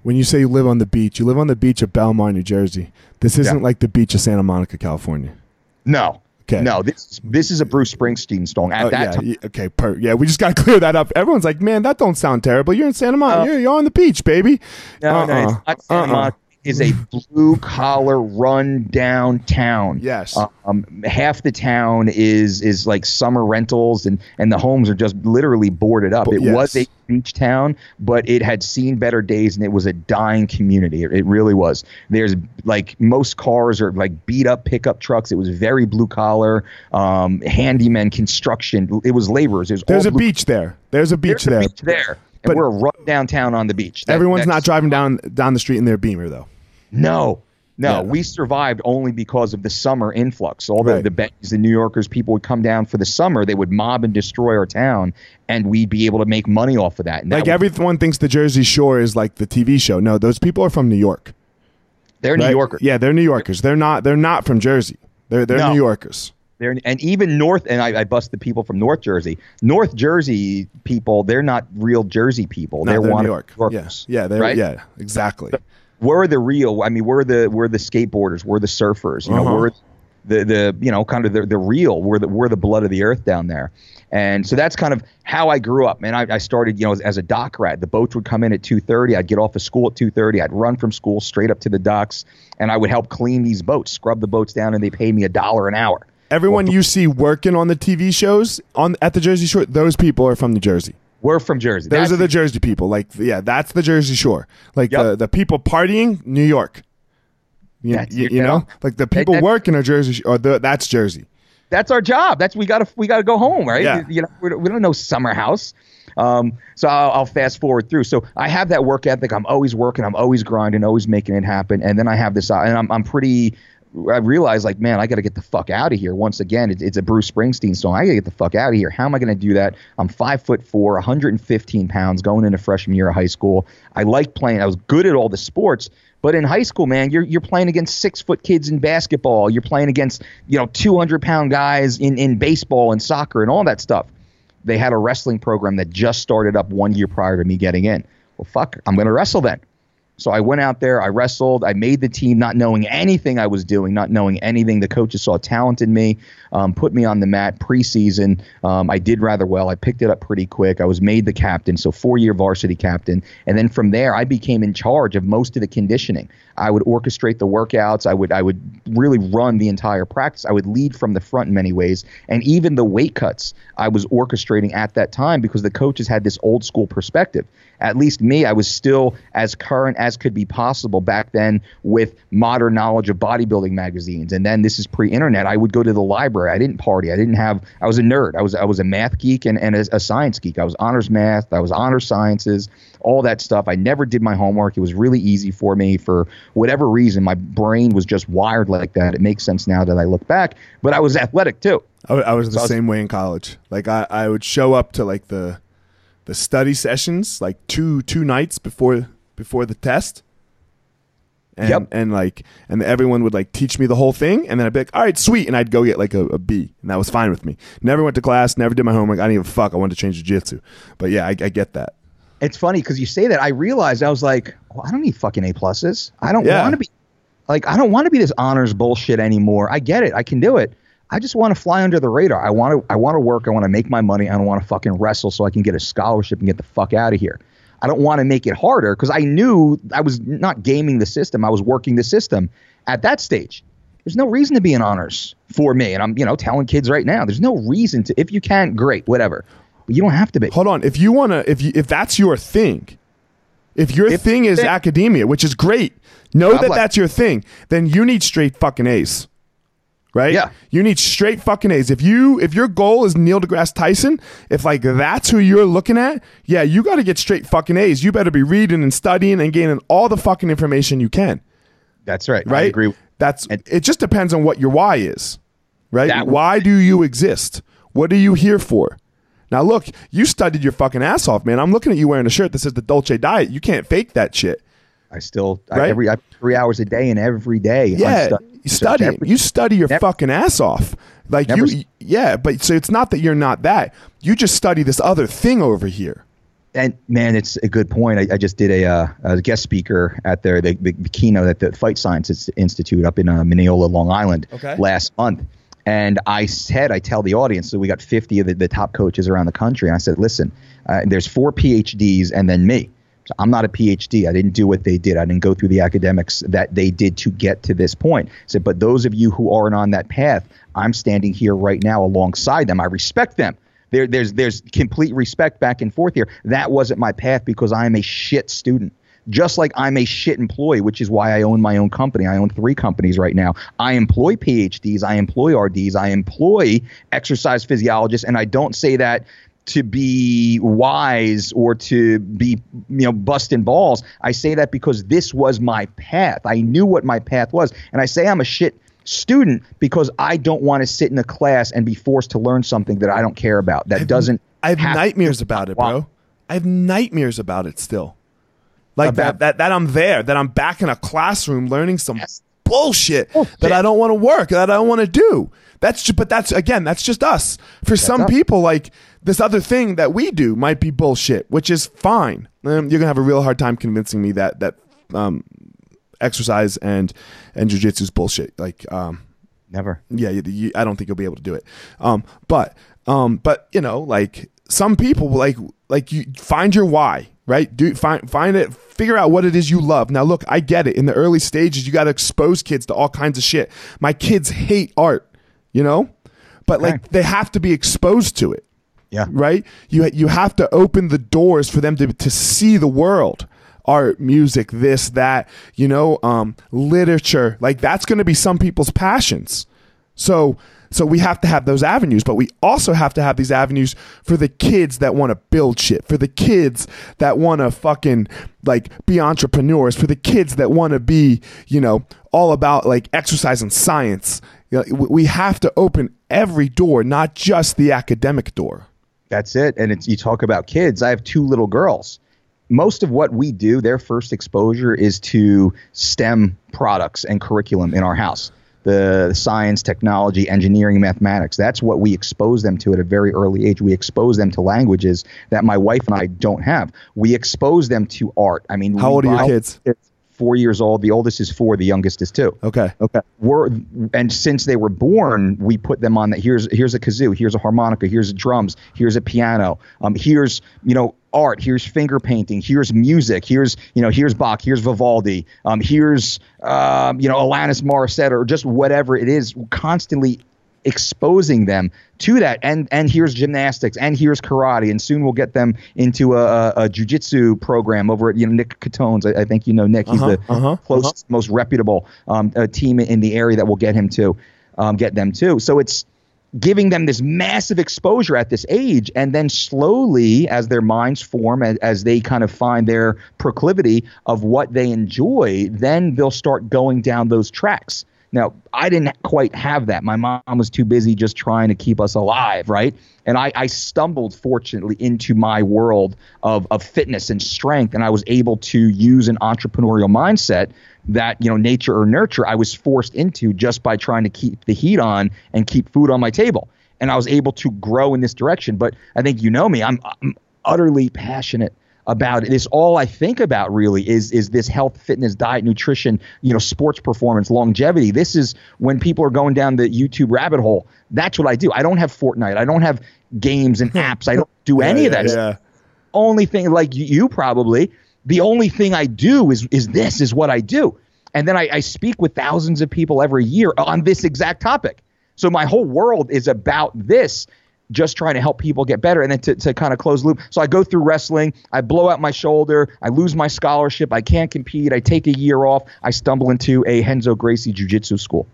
When you say you live on the beach, you live on the beach of Belmar, New Jersey. This isn't yeah. like the beach of Santa Monica, California. No, Okay. No, this this is a Bruce Springsteen song. At oh, that yeah, time, okay, per, yeah, we just got to clear that up. Everyone's like, man, that don't sound terrible. You're in Santa Monica. Uh, you're, you're, on the beach, baby. No, uh-uh. no, it's not Santa uh-uh. Monica is a blue collar run down town. Yes. Um, half the town is is like summer rentals and and the homes are just literally boarded up. But, it yes. was a beach town, but it had seen better days and it was a dying community. It, it really was. There's like most cars are like beat up pickup trucks. It was very blue collar, um, handyman construction. It was laborers. It was There's a blue- beach there. There's a beach There's there. A beach there. And but we're right downtown on the beach. That, everyone's not driving down down the street in their Beamer though. No, no, yeah. we survived only because of the summer influx. All the right. the Bennies, the New Yorkers, people would come down for the summer. They would mob and destroy our town, and we'd be able to make money off of that. And like that everyone thinks the Jersey Shore is like the TV show. No, those people are from New York. They're right? New Yorkers. Yeah, they're New Yorkers. They're not. They're not from Jersey. They're they're no. New Yorkers. They're, and even North, and I, I, bust the people from North Jersey. North Jersey people, they're not real Jersey people. No, they're, they're New York. Yorkers, yeah, yeah, right? yeah, exactly. So, we're the real. I mean, we're the we're the skateboarders. We're the surfers. You know, uh-huh. we're the the you know kind of the the real. We're the we're the blood of the earth down there. And so that's kind of how I grew up. And I, I started, you know, as, as, a dock rat. The boats would come in at 2:30. I'd get off of school at 2:30. I'd run from school straight up to the docks, and I would help clean these boats, scrub the boats down, and they paid me a dollar an hour. Everyone well, you see working on the TV shows on at the Jersey Shore, those people are from New Jersey. We're from Jersey. Those that's are the Jersey people. Like, yeah, that's the Jersey Shore. Like yep. the the people partying, New York. You, you, you know, like the people that, working are Jersey, or the, that's Jersey. That's our job. That's we got to we got to go home, right? Yeah. You know, we don't know summer house. Um, so I'll, I'll, fast forward through. So I have that work ethic. I'm always working. I'm always grinding. Always making it happen. And then I have this, uh, and I'm I'm pretty I realized like, man, I got to get the fuck out of here. Once again, it's, it's a Bruce Springsteen song. I got to get the fuck out of here. How am I going to do that? I'm five foot four, 115 pounds, going into freshman year of high school. I liked playing. I was good at all the sports, but in high school, man, you're you're playing against six foot kids in basketball. You're playing against you know 200 pound guys in in baseball and soccer and all that stuff. They had a wrestling program that just started up one year prior to me getting in. Well, fuck, I'm going to wrestle then. So I went out there, I wrestled, I made the team not knowing anything I was doing, not knowing anything. The coaches saw talent in me, um, put me on the mat preseason. Um, I did rather well. I picked it up pretty quick. I was made the captain, so four year varsity captain. And then from there, I became in charge of most of the conditioning. I would orchestrate the workouts. I would I would really run the entire practice. I would lead from the front in many ways, and even the weight cuts I was orchestrating at that time because the coaches had this old school perspective at least me, I was still as current as could be possible back then with modern knowledge of bodybuilding magazines. And then this is pre-internet. I would go to the library. I didn't party. I didn't have. I was a nerd. I was I was a math geek and, and a, a science geek. I was honors math. I was honors sciences. All that stuff. I never did my homework. It was really easy for me for whatever reason. My brain was just wired like that. It makes sense now that I look back. But I was athletic too. I, I was the so same I was, way in college. Like I, I would show up to like the the study sessions like two two nights before before the test. And, yep. and like and everyone would like teach me the whole thing and then I'd be like, all right, sweet, and I'd go get like a, a B, and that was fine with me. Never went to class, never did my homework. I didn't even fuck. I wanted to change jiu-jitsu, but yeah, I, I get that. It's funny because you say that. I realized I was like, well, I don't need fucking A pluses. I don't yeah. want to be like I don't want to be this honors bullshit anymore. I get it. I can do it. I just want to fly under the radar. I want to I want to work. I want to make my money. I don't want to fucking wrestle so I can get a scholarship and get the fuck out of here. I don't want to make it harder because I knew I was not gaming the system. I was working the system at that stage. There's no reason to be in honors for me. And I'm, you know, telling kids right now, there's no reason to if you can, great, whatever. But you don't have to be. Hold on. If you wanna if you if that's your thing, if your if thing is academia, which is great, know I'm that like, that's your thing, then you need straight fucking A's right? Yeah. You need straight fucking A's. If you if your goal is Neil deGrasse Tyson, if like that's who you're looking at, yeah, you got to get straight fucking A's. You better be reading and studying and gaining all the fucking information you can. That's right. Right. I agree. That's and it. Just depends on what your why is, right? why do you exist? What are you here for? Now look, you studied your fucking ass off, man. I'm looking at you wearing a shirt that says the Dolce Diet. You can't fake that shit. I still right? I, every I, three hours a day and every day. Yeah, you study. You study your never, fucking ass off. Like you, yeah. But so it's not that you're not that. You just study this other thing over here. And man, it's a good point. I, I just did a, uh, a, guest speaker at their the, the, the, keynote at the Fight Science Institute up in uh, Mineola, Long Island, okay. last month. And I said, I tell the audience, so we got 50 of the, the top coaches around the country. And I said, listen, uh, there's four PhDs and then me. I'm not a PhD. I didn't do what they did. I didn't go through the academics that they did to get to this point. So, but those of you who aren't on that path, I'm standing here right now alongside them. I respect them. There, there's there's complete respect back and forth here. That wasn't my path because I am a shit student. Just like I'm a shit employee, which is why I own my own company. I own three companies right now. I employ PhDs, I employ RDs, I employ exercise physiologists, and I don't say that to be wise or to be you know busting balls. I say that because this was my path. I knew what my path was, and I say I'm a shit student because I don't want to sit in a class and be forced to learn something that I don't care about. That I've, doesn't. I have nightmares about it, bro. I have nightmares about it still. Like about, that, that that I'm there, that I'm back in a classroom learning some yes. Bullshit, bullshit that I don't want to work, that I don't want to do. That's just, but that's again, that's just us. For that's some up. people, like this other thing that we do might be bullshit, which is fine. Um, you're gonna have a real hard time convincing me that that um, exercise and and jujitsu is bullshit. Like, um, never. Yeah, you, you, I don't think you'll be able to do it. Um, but um, but you know, like some people, like like you find your why right? Do find find it, figure out what it is you love. Now, look, I get it. In the early stages, you got to expose kids to all kinds of shit. My kids hate art you know? But okay. like they have to be exposed to it. Yeah. Right? You you have to open the doors for them to to see the world. Art, music, this, that, you know, um, literature. Like that's going to be some people's passions. So so we have to have those avenues, but we also have to have these avenues for the kids that want to build shit, for the kids that want to fucking like be entrepreneurs, for the kids that want to be, you know, all about like exercise and science. You know, we have to open every door, not just the academic door. That's it. And it's you talk about kids. I have two little girls. Most of what we do, their first exposure is to STEM products and curriculum in our house. The science, technology, engineering, mathematics. That's what we expose them to at a very early age. We expose them to languages that my wife and I don't have. We expose them to art. I mean, How old are your kids? Four years old. The oldest is four. The youngest is two. Okay. Okay. We're and since they were born, we put them on that. Here's here's a kazoo. Here's a harmonica. Here's drums. Here's a piano. Um, here's you know art. Here's finger painting. Here's music. Here's you know here's Bach. Here's Vivaldi. Um, here's um, you know Alanis Morissette or just whatever it is. Constantly exposing them to that. And and here's gymnastics and here's karate and soon we'll get them into a, a, a jiu-jitsu program over at you know Nick Catone's. I, I think you know Nick. He's Uh-huh, the uh-huh, closest most reputable um, uh, team in the area that will get him to um, get them to. So it's giving them this massive exposure at this age and then slowly as their minds form as, as they kind of find their proclivity of what they enjoy then they'll start going down those tracks now i didn't quite have that. My mom was too busy just trying to keep us alive right? And i, I stumbled fortunately into my world of, of fitness and strength and i was able to use an entrepreneurial mindset that you know nature or nurture I was forced into just by trying to keep the heat on and keep food on my table. And I was able to grow in this direction. But I think you know me I'm, I'm utterly passionate about it. It's all I think about really is is this health, fitness, diet, nutrition, you know, sports performance, longevity. This is when people are going down the YouTube rabbit hole. That's what I do. I don't have Fortnite. I don't have games and apps. I don't do any of that. yeah. Only thing like you, you probably the only thing I do is is this is what I do. And then I, I speak with thousands of people every year on this exact topic. So my whole world is about this, just trying to help people get better. And then to, to kind of close the loop. So I go through wrestling, I blow out my shoulder, I lose my scholarship, I can't compete, I take a year off, I stumble into a Renzo Gracie Jiu-Jitsu school.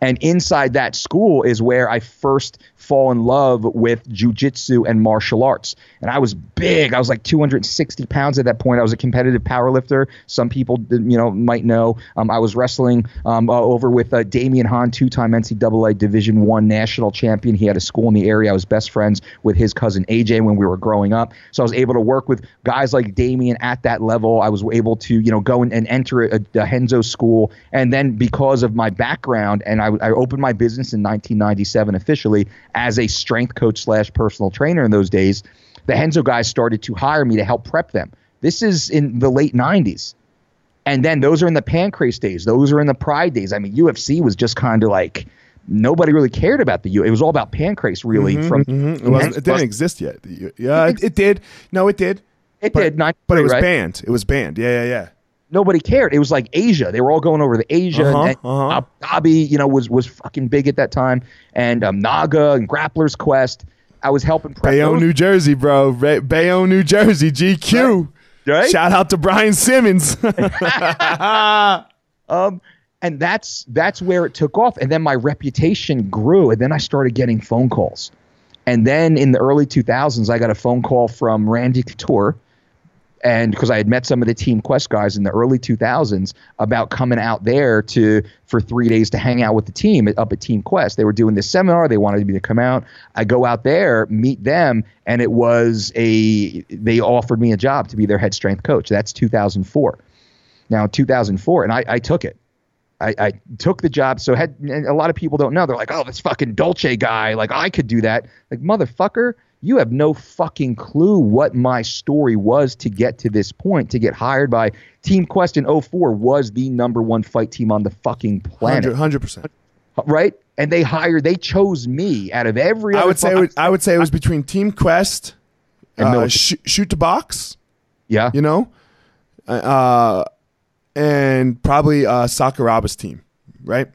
And inside that school is where I first fall in love with jujitsu and martial arts. And I was big. I was like 260 pounds at that point. I was a competitive power lifter. Some people, you know, might know. Um, I was wrestling um, uh, over with uh, Damion Hahn, two-time NCAA Division One national champion. He had a school in the area. I was best friends with his cousin AJ when we were growing up. So I was able to work with guys like Damion at that level. I was able to, you know, go and, and enter a, a Renzo school. And then because of my background, and I, I opened my business in 1997 officially as a strength coach slash personal trainer in those days, the Renzo guys started to hire me to help prep them. This is in the late 90s. And then those are in the Pancrase days. Those are in the Pride days. I mean, UFC was just kind of like nobody really cared about the U. It was all about Pancrase, really. from Mhm. It, it didn't exist yet. Yeah, it, it did. No, it did. It but, did, 93, but it was right? banned. It was banned. Yeah, yeah, yeah. Nobody cared. It was like Asia. They were all going over to Asia. Uh-huh, and uh-huh. Abu Dhabi, you know, was was fucking big at that time. And um, Naga and Grappler's Quest. I was helping prep Bayonne, New Jersey, bro. Ra- Bayonne, New Jersey. GQ. Right? Shout out to Brian Cimins. Um, and that's that's where it took off. And then my reputation grew, and then I started getting phone calls. And then in the early 2000s, I got a phone call from Randy Couture, and because I had met some of the Team Quest guys in the early 2000s about coming out there to for three days to hang out with the team up at Team Quest. They were doing this seminar. They wanted me to come out. I go out there, meet them, and it was a they offered me a job to be their head strength coach. That's 2004 now 2004 and I, I took it I, I took the job so had a lot of people don't know they're like oh this fucking dolce guy like i could do that like motherfucker you have no fucking clue what my story was to get to this point to get hired by team quest in 04 was the number one fight team on the fucking planet. 100 percent. right? And they hired they chose me out of every I other would say was, I would say it was between Team Quest, And uh, sh- Chute Boxe, yeah. you know, uh, and probably uh, Sakuraba's team, right?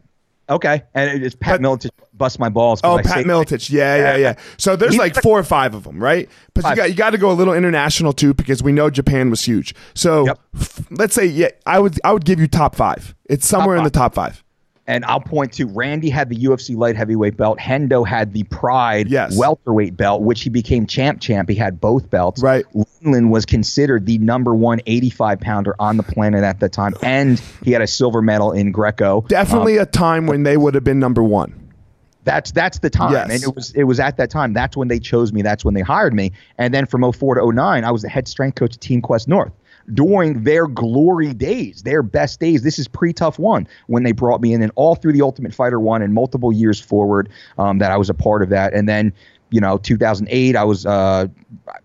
Okay and it's pat But- Miletich bust my balls. Oh, I Pat Miletich. Yeah, yeah, yeah. So there's like four or five of them, right? But you got you got to go a little international too because we know Japan was huge. So Yep. f- let's say yeah, I would I would give you top five. It's somewhere in the top five. And I'll point to Randy had the UFC light heavyweight belt. Hendo had the Pride Yes. welterweight belt, which he became champ champ. He had both belts. Right. Lindland was considered the number one 85 pounder on the planet at the time, and he had a silver medal in Greco. Definitely um, a time when they would have been number one. That's that's the time, Yes. and it was it was at that time. That's when they chose me. That's when they hired me. And then from 04 to 09, I was the head strength coach at Team Quest North during their glory days, their best days. This is pre TUF one when they brought me in, and all through the Ultimate Fighter one and multiple years forward um, that I was a part of that. And then you know 2008 i was uh,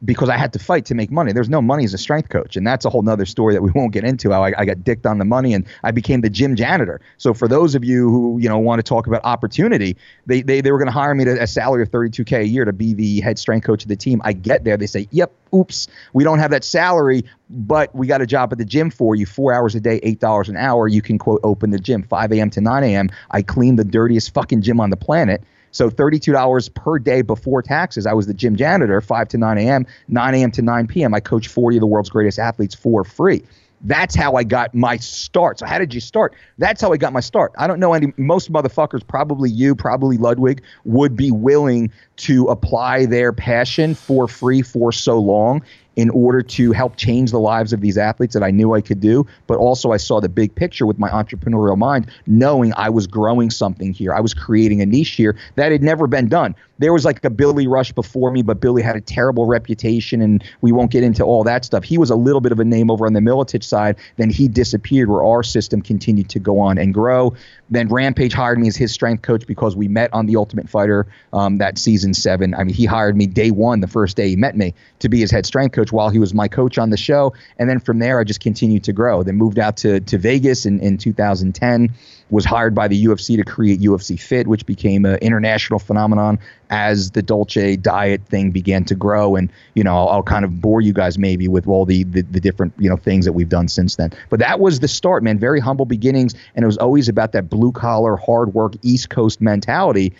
because i had to fight to make money. There's no money as a strength coach and that's a whole nother story that we won't get into how I, I got dicked on the money and i became the gym janitor. So for those of you who you know want to talk about opportunity they they, they were going to hire me to a salary of 32k a year to be the head strength coach of the team. I get there they say yep oops we don't have that salary but we got a job at the gym for you four hours a day eight dollars an hour. You can quote open the gym 5 a.m to 9 a.m i clean the dirtiest fucking gym on the planet so $32 per day before taxes. I was the gym janitor, 5 to 9 a.m., 9 a.m. to 9 p.m. I coached 40 of the world's greatest athletes for free. That's how I got my start. So how did you start? That's how I got my start. I don't know any most motherfuckers, probably you, probably Ludwig, would be willing to apply their passion for free for so long in order to help change the lives of these athletes that I knew I could do. But also, I saw the big picture with my entrepreneurial mind, knowing I was growing something here. I was creating a niche here that had never been done. There was like a Billy Rush before me, but Billy had a terrible reputation, and we won't get into all that stuff. He was a little bit of a name over on the Miletich side. Then he disappeared, where our system continued to go on and grow. Then Rampage hired me as his strength coach because we met on The Ultimate Fighter um, that season seven. I mean, he hired me day one, the first day he met me, to be his head strength coach while he was my coach on the show. And then from there, I just continued to grow. Then moved out to, to Vegas in, in 2010, was hired by the UFC to create UFC Fit, which became an international phenomenon as the Dolce diet thing began to grow. And, you know, I'll, I'll kind of bore you guys maybe with all the, the, the different, you know, things that we've done since then. But that was the start, man. Very humble beginnings. And it was always about that blue collar, hard work, East Coast mentality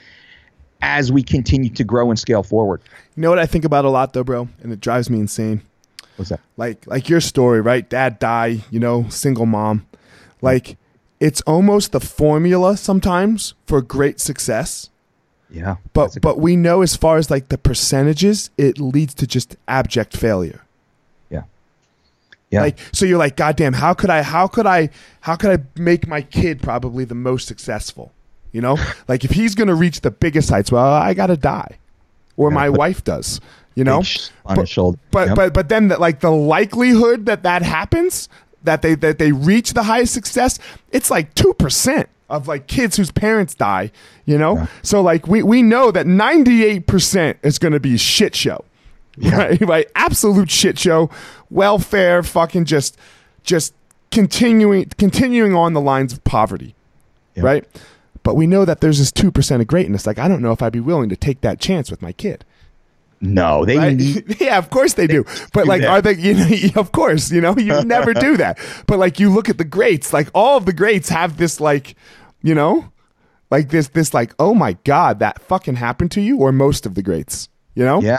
as we continue to grow and scale forward. You know what I think about a lot though, bro, and it drives me insane. What's that? Like like your story, right? Dad die, you know, single mom. Like it's almost the formula sometimes for great success. Yeah. But but we know as far as like the percentages, it leads to just abject failure. yeah. Yeah. Like so you're like, goddamn, how could I how could I how could I make my kid probably the most successful? You know? like if he's gonna reach the biggest heights, well, I gotta die. Or my wife does. You know? On his shoulder. But Yep. but but then the, like the likelihood that that happens, that they that they reach the highest success, it's like two percent of like kids whose parents die. You know, so like we we know that ninety eight percent is going to be shit show, right? Right, absolute shit show, welfare, fucking just just continuing continuing on the lines of poverty, right? But we know that there's this two percent of greatness. Like I don't know if I'd be willing to take that chance with my kid. no, they Right? need yeah, of course they do. But do like, that. are they? You know, of course, you know, you never do that. But like, you look at the greats. Like, all of the greats have this, like, you know, like this, this, like, oh my god, that fucking happened to you, or most of the greats. You know, Yeah.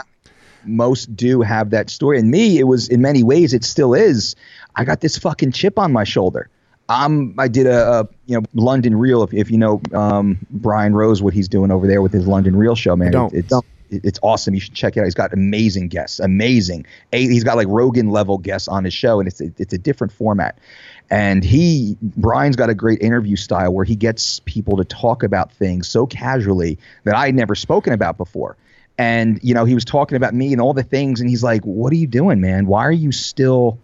Most do have that story. And me, it was in many ways, it still is. I got this fucking chip on my shoulder. Um, I did a, a you know London Real. If, if you know um, Brian Rose, what he's doing over there with his London Real show, man. It, it's it's awesome. You should check it out. He's got amazing guests, amazing. A, he's got like Rogan level guests on his show, and it's a, it's a different format. And he Brian's got a great interview style where he gets people to talk about things so casually that I had never spoken about before. And you know, he was talking about me and all the things, and he's like, "What are you doing, man? Why are you still?"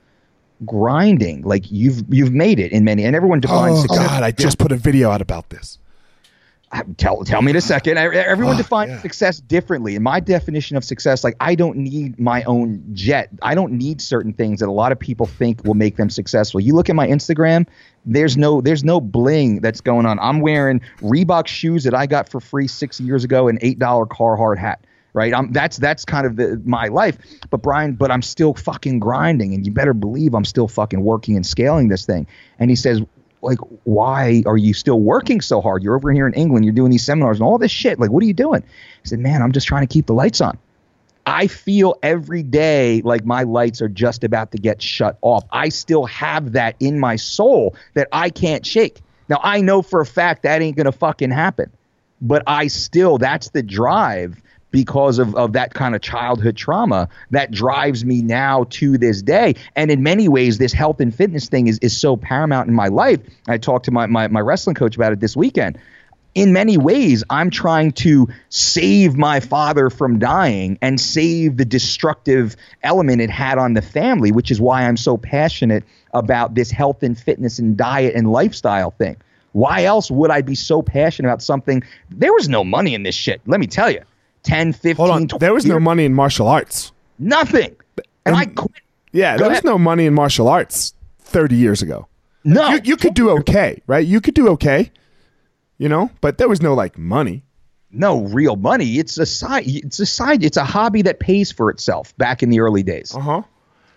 Grinding like you've you've made it in many and everyone defines Oh success god, I just put a video out about this. tell tell me in a second. Everyone Oh, defines yeah. success differently. And my definition of success, like I don't need my own jet. I don't need certain things that a lot of people think will make them successful. You look at my Instagram, there's no there's no bling that's going on. I'm wearing Reebok shoes that I got for free six years ago, an eight dollar Carhartt hat. Right, I'm, that's that's kind of the, my life. But Brian, but I'm still fucking grinding, and you better believe I'm still fucking working and scaling this thing. And he says, like why are you still working so hard? You're over here in england you're doing these seminars and all this shit. Like what are you doing? I said man i'm just trying to keep the lights on. I feel every day like my lights are just about to get shut off. I still have that in my soul that i can't shake. Now I know for a fact that ain't gonna fucking happen, but I still that's the drive because of, of that kind of childhood trauma that drives me now to this day. And in many ways, this health and fitness thing is, is so paramount in my life. I talked to my, my, my wrestling coach about it this weekend in many ways, I'm trying to save my father from dying and save the destructive element it had on the family, which is why I'm so passionate about this health and fitness and diet and lifestyle thing. Why else would I be so passionate about something? There was no money in this shit. Let me tell you. 10, 15, Hold on. There was no money in martial arts. Nothing. And, and I quit. Yeah, Go there ahead. was no money in martial arts 30 years ago. No. You, you could do okay, right? You could do okay, you know, but there was no like money. No real money. It's a side. It's a side. It's a hobby that pays for itself back in the early days. Uh huh.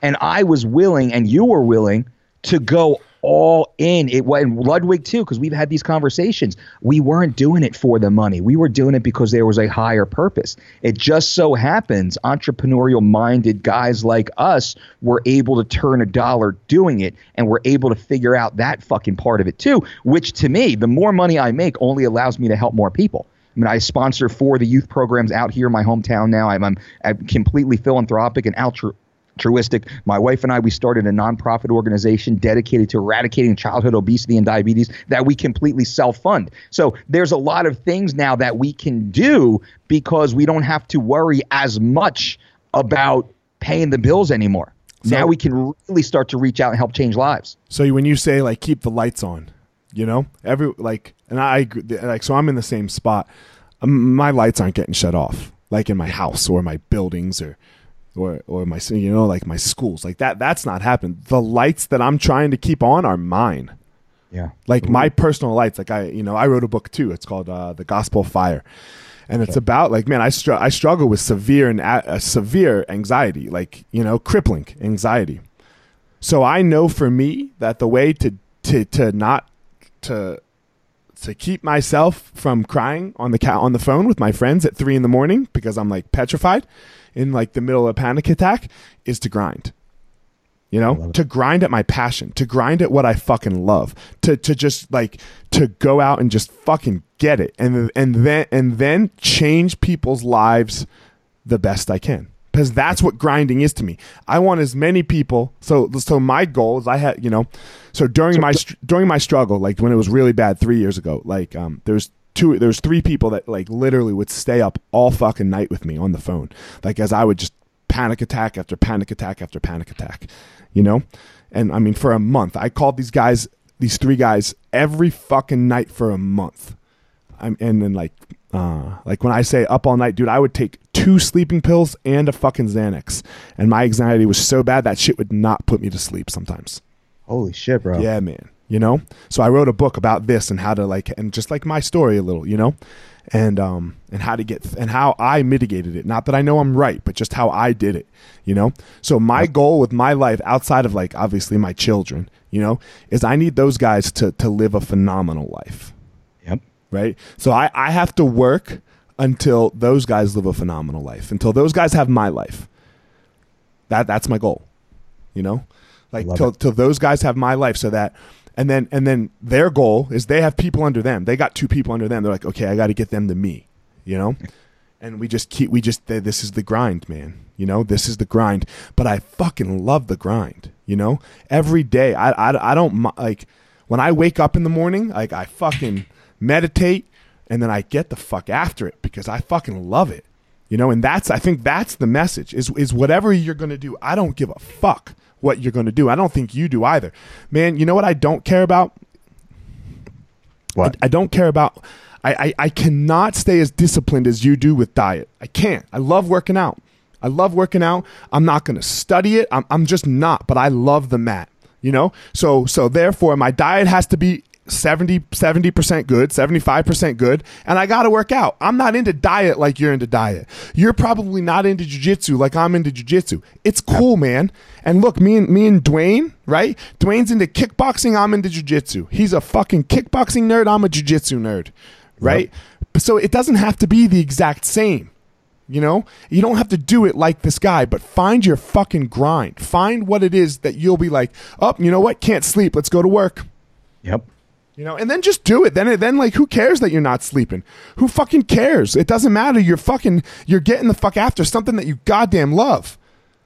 And I was willing, and you were willing to go all in. It and Ludwig too, because we've had these conversations. We weren't doing it for the money. We were doing it because there was a higher purpose. It just so happens entrepreneurial minded guys like us were able to turn a dollar doing it, and we're able to figure out that fucking part of it too. Which to me, the more money I make, only allows me to help more people. I mean, I sponsor for the youth programs out here in my hometown now. I'm, I'm, I'm completely philanthropic and altru- altruistic. My wife and I, we started a nonprofit organization dedicated to eradicating childhood obesity and diabetes that we completely self fund. So there's a lot of things now that we can do because we don't have to worry as much about paying the bills anymore. So, now we can really start to reach out and help change lives. So when you say like keep the lights on, you know, every like, and I like, so I'm in the same spot. Um, my lights aren't getting shut off, like in my house or my buildings or or or my you know like my schools like that that's not happening. The lights that i'm trying to keep on are mine. Yeah. Like Ooh. my personal lights like i you know i wrote a book too. It's called uh, the gospel fire. And it's about like man i str- i struggle with severe and uh, severe anxiety like you know crippling anxiety. So i know for me that the way to to to not to to keep myself from crying on the ca- on the phone with my friends at three in the morning because I'm like petrified in like the middle of a panic attack is to grind. You know, to grind at my passion, to grind at what I fucking love, to to just like to go out and just fucking get it, and and then and then change people's lives the best I can because that's what grinding is to me. I want as many people. So so my goal is I had you know, so during so, my during my struggle, like when it was really bad three years ago, like um, there's two there's three people that like literally would stay up all fucking night with me on the phone. Like as i would just panic attack after panic attack after panic attack you know? And i mean for a month. I called these guys these three guys every fucking night for a month. I'm and then like uh like when i say up all night dude i would take two sleeping pills and a fucking xanax. And my anxiety was so bad that shit would not put me to sleep sometimes. Holy shit bro. Yeah man you know? So i wrote a book about this and how to like and just like my story a little you know? And um and how to get and how i mitigated it. Not that i know i'm right but just how i did it you know? So my goal with my life outside of like obviously my children you know is i need those guys to to live a phenomenal life. Yep. Right? So i i have to work until those guys live a phenomenal life until those guys have my life. That that's my goal you know? Like till, till those guys have my life so that and then and then their goal is they have people under them. They got two people under them. They're like, okay, I got to get them to me, you know. And we just keep we just this is the grind, man. You know, this is the grind. But I fucking love the grind. You know, every day I I, I don't like when I wake up in the morning. Like I fucking meditate and then I get the fuck after it because I fucking love it. You know, and that's I think that's the message is is whatever you're gonna do. I don't give a fuck what you're going to do. I don't think you do either. Man, you know what I don't care about? What? I, I don't care about. I, I, I cannot stay as disciplined as you do with diet. I can't. I love working out. I love working out. I'm not going to study it. I'm, I'm just not, but I love the mat you know so so therefore my diet has to be 70 70% good 75% good and i gotta work out i'm not into diet like you're into diet you're probably not into jiu-jitsu like i'm into jiu-jitsu it's cool man and look me and me and dwayne right dwayne's into kickboxing i'm into jiu-jitsu he's a fucking kickboxing nerd i'm a jiu-jitsu nerd right yep. so it doesn't have to be the exact same you know, you don't have to do it like this guy, but find your fucking grind. Find what it is that you'll be like, oh, you know what? Can't sleep. Let's go to work. Yep You know, and then just do it. Then, then like, who cares that you're not sleeping? Who fucking cares? It doesn't matter. You're fucking, you're getting the fuck after something that you goddamn love.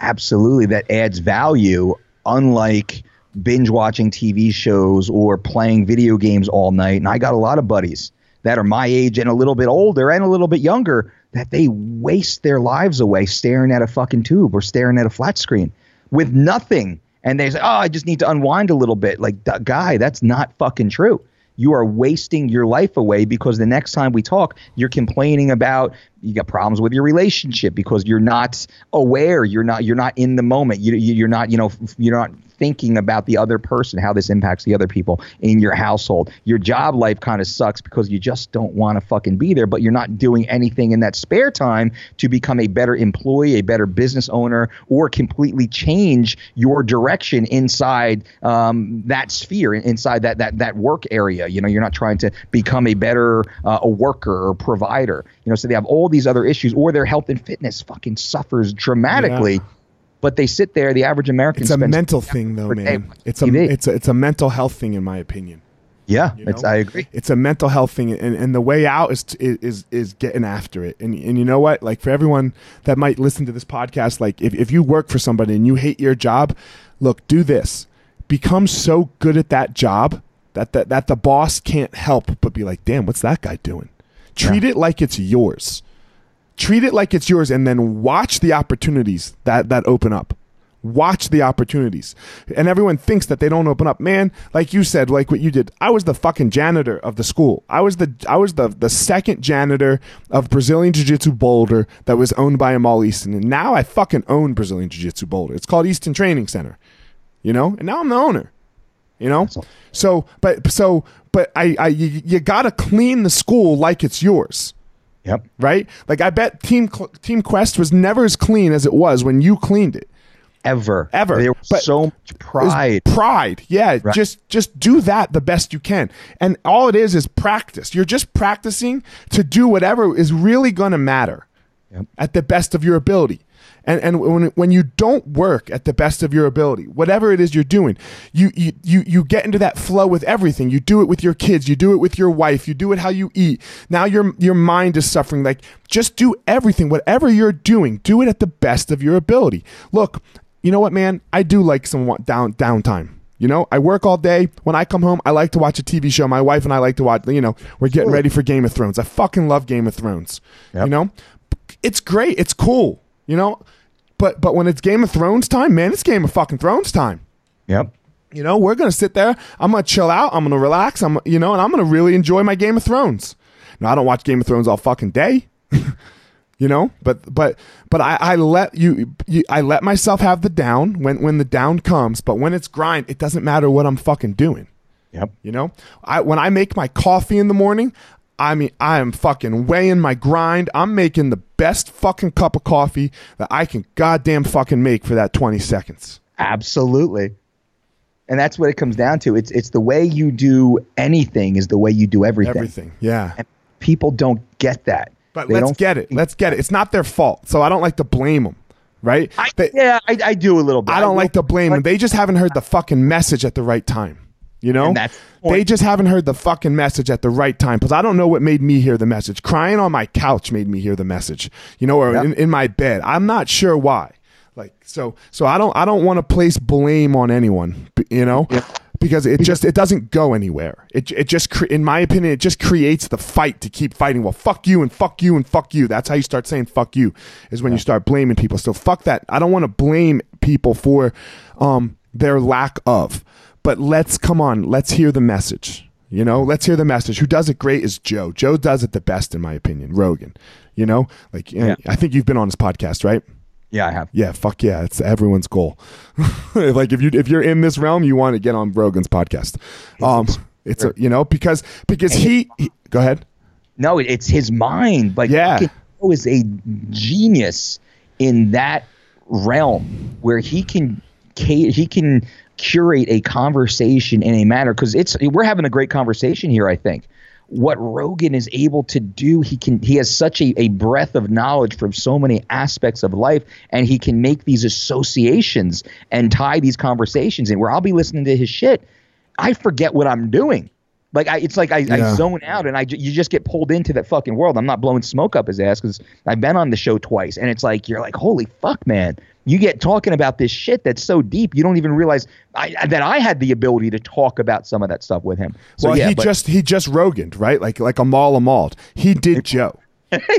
Absolutely, that adds value. Unlike binge watching TV shows or playing video games all night. And I got a lot of buddies that are my age and a little bit older and a little bit younger that they waste their lives away staring at a fucking tube or staring at a flat screen with nothing. And they say, "Oh, I just need to unwind a little bit." Like, guy, that's not fucking true you are wasting your life away because the next time we talk, you're complaining about you got problems with your relationship because you're not aware, you're not you're not in the moment, you, you're not you know you're not thinking about the other person, how this impacts the other people in your household. Your job life kind of sucks because you just don't want to fucking be there, but you're not doing anything in that spare time to become a better employee, a better business owner, or completely change your direction inside um, that sphere, inside that that that work area. You know, you're not trying to become a better uh, a worker or provider. You know, so they have all these other issues, or their health and fitness fucking suffers dramatically. Yeah but they sit there. The average American. It's a mental thing, though, man. It's a it's a it's a mental health thing, in my opinion. Yeah, you know? I agree. It's a mental health thing, and, and the way out is, is is getting after it. And and you know what? Like for everyone that might listen to this podcast, like if if you work for somebody and you hate your job, look, do this. Become so good at that job that that, that the boss can't help but be like, damn, what's that guy doing? Treat yeah. it like it's yours. Treat it like it's yours and then watch the opportunities that that open up. Watch the opportunities. And everyone thinks that they don't open up. Man like you said like what you did i was the fucking janitor of the school. I was the i was the the second janitor of brazilian jiu-jitsu boulder that was owned by amal easton. And now i fucking own brazilian jiu-jitsu boulder. It's called easton training center. You know? And now i'm the owner you know so but so but i i you, you gotta clean the school like it's yours Yep. Right? Like I bet Team Team Quest was never as clean as it was when you cleaned it. Ever. Ever. There was but so much pride. Pride. Yeah. Right. Just just do that the best you can. And all it is is practice. You're just practicing to do whatever is really gonna matter yep. at the best of your ability and and when when you don't work at the best of your ability whatever it is you're doing you you you, you get into that flow with everything you do it with your kids you do it with your wife you do it how you eat now your your mind is suffering like just do everything whatever you're doing do it at the best of your ability look you know what man i do like some down downtime you know, I work all day. When I come home, I like to watch a TV show. My wife and I like to watch, you know, we're getting ready for Game of Thrones. I fucking love Game of Thrones. Yep. You know, it's great. It's cool. You know, but but when it's Game of Thrones time, man, it's Game of fucking Thrones time. Yep. You know, we're gonna sit there. I'm gonna chill out. I'm gonna relax. I'm you know, and I'm gonna really enjoy my Game of Thrones. Now I don't watch Game of Thrones all fucking day. you know, but but but I, I let you, you I let myself have the down when when the down comes. But when it's grind, it doesn't matter what I'm fucking doing. Yep. You know, I when I make my coffee in the morning, I mean, I am fucking weighing my grind. I'm making the best fucking cup of coffee that I can goddamn fucking make for that 20 seconds. Absolutely. And that's what it comes down to. It's it's the way you do anything is the way you do everything. Everything. Yeah. And people don't get that. But they let's get it. Let's get it. It's not their fault. So I don't like to blame them. Right? I, they, yeah, I, I, do a little bit. I don't I like to blame them. They just haven't heard the fucking message at the right time. You know, they just haven't heard the fucking message at the right time because I don't know what made me hear the message. Crying on my couch made me hear the message. You know, or yep. in, in my bed. I'm not sure why. Like so, so I don't I don't want to place blame on anyone. You know. Yep because it just it doesn't go anywhere. It it just in my opinion it just creates the fight to keep fighting. Well, fuck you and fuck you and fuck you. That's how you start saying fuck you is when yeah. you start blaming people. So fuck that. I don't want to blame people for um their lack of but let's come on, let's hear the message. You know, let's hear the message. Who does it great is Joe. Joe does it the best, in my opinion. Rogan. You know, like yeah. I think you've been on his podcast, right? Yeah, I have. Yeah, fuck yeah, it's everyone's goal. like if you if you're in this realm, you want to get on Rogan's podcast. Um, it's a, you know because because he, he, go ahead. No, it's his mind. Like yeah, Joe is a genius in that realm where he can he can curate a conversation in a manner because it's we're having a great conversation here. I think what Rogan is able to do, he can he has such a, a breadth of knowledge from so many aspects of life, and he can make these associations and tie these conversations in. Where I'll be listening to his shit, I forget what I'm doing. Like I, it's like I, I zone out and I you just get pulled into that fucking world. I'm not blowing smoke up his ass because I've been on the show twice, and it's like you're like, holy fuck, man. You get talking about this shit that's so deep, you don't even realize I, that I had the ability to talk about some of that stuff with him. So well, yeah, he but just he just Roganed, right? Like like Amal Amald. He did Joe.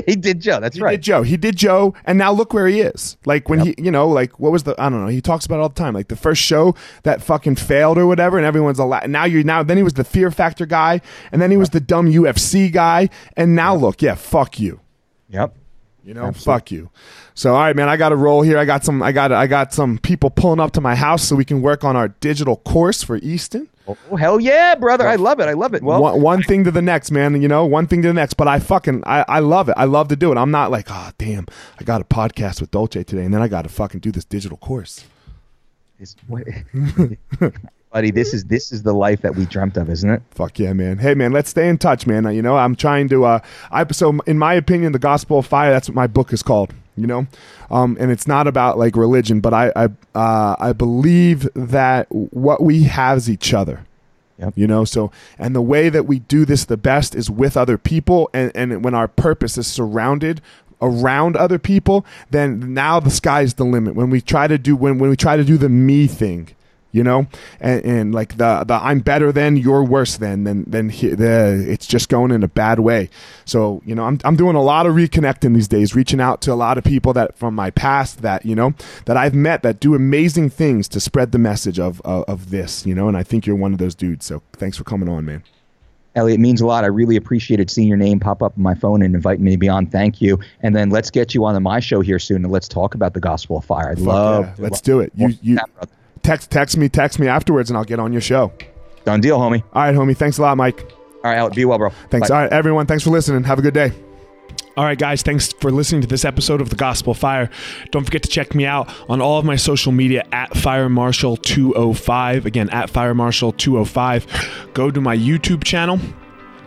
he did Joe. That's He right. did Joe. He did Joe, and now look where he is. Like when he, you know, like what was the? I don't know. He talks about it all the time. Like the first show that fucking failed or whatever, and everyone's a lot. Now you're now. Then he was the Fear Factor guy, and then he was the dumb UFC guy, and now look, yeah, fuck you. Yep. You know, fuck you. So all right, man, I got to roll here. I got some. I got. I got some people pulling up to my house so we can work on our digital course for Easton. Oh hell yeah, brother! I love it. I love it. Well, one, one thing to the next, man. You know, one thing to the next. But I fucking, I, I love it. I love to do it. I'm not like, oh, damn, I got a podcast with Dolce today, and then I got to fucking do this digital course. It's- what- buddy, this is this is the life that we dreamt of, isn't it? Fuck yeah, man. Hey, man, let's stay in touch, man. You know, I'm trying to. Uh, I so in my opinion, the Gospel of Fire. That's what my book is called. You know, um, and it's not about like religion, but I, I, uh, I believe that what we have is each other. Yep. You know, so and the way that we do this the best is with other people, and and when our purpose is surrounded around other people, then now the sky's the limit. When we try to do when when we try to do the me thing, you know, and, and like the the I'm better than you're worse than then then the it's just going in a bad way. So you know, I'm I'm doing a lot of reconnecting these days, reaching out to a lot of people that from my past that you know that I've met that do amazing things to spread the message of of, of this, you know, and I think you're one of those dudes. So thanks for coming on, man. Elliot, it means a lot. I really appreciated seeing your name pop up on my phone and inviting me to be on. Thank you. And then let's get you on the my show here soon and let's talk about the Gospel of Fire. I'd Fuck love. yeah. Let's do it. You you brother. Text text me text me afterwards, and I'll get on your show. Done deal, homie. All right, homie. Thanks a lot, Mike. All right, Elliot, be well, bro. Thanks. Bye. All right, everyone. Thanks for listening. Have a good day. All right, guys, thanks for listening to this episode of The Gospel Fire. Don't forget to check me out on all of my social media at Fire Marshal 205. Again, at Fire Marshal 205. Go to my YouTube channel.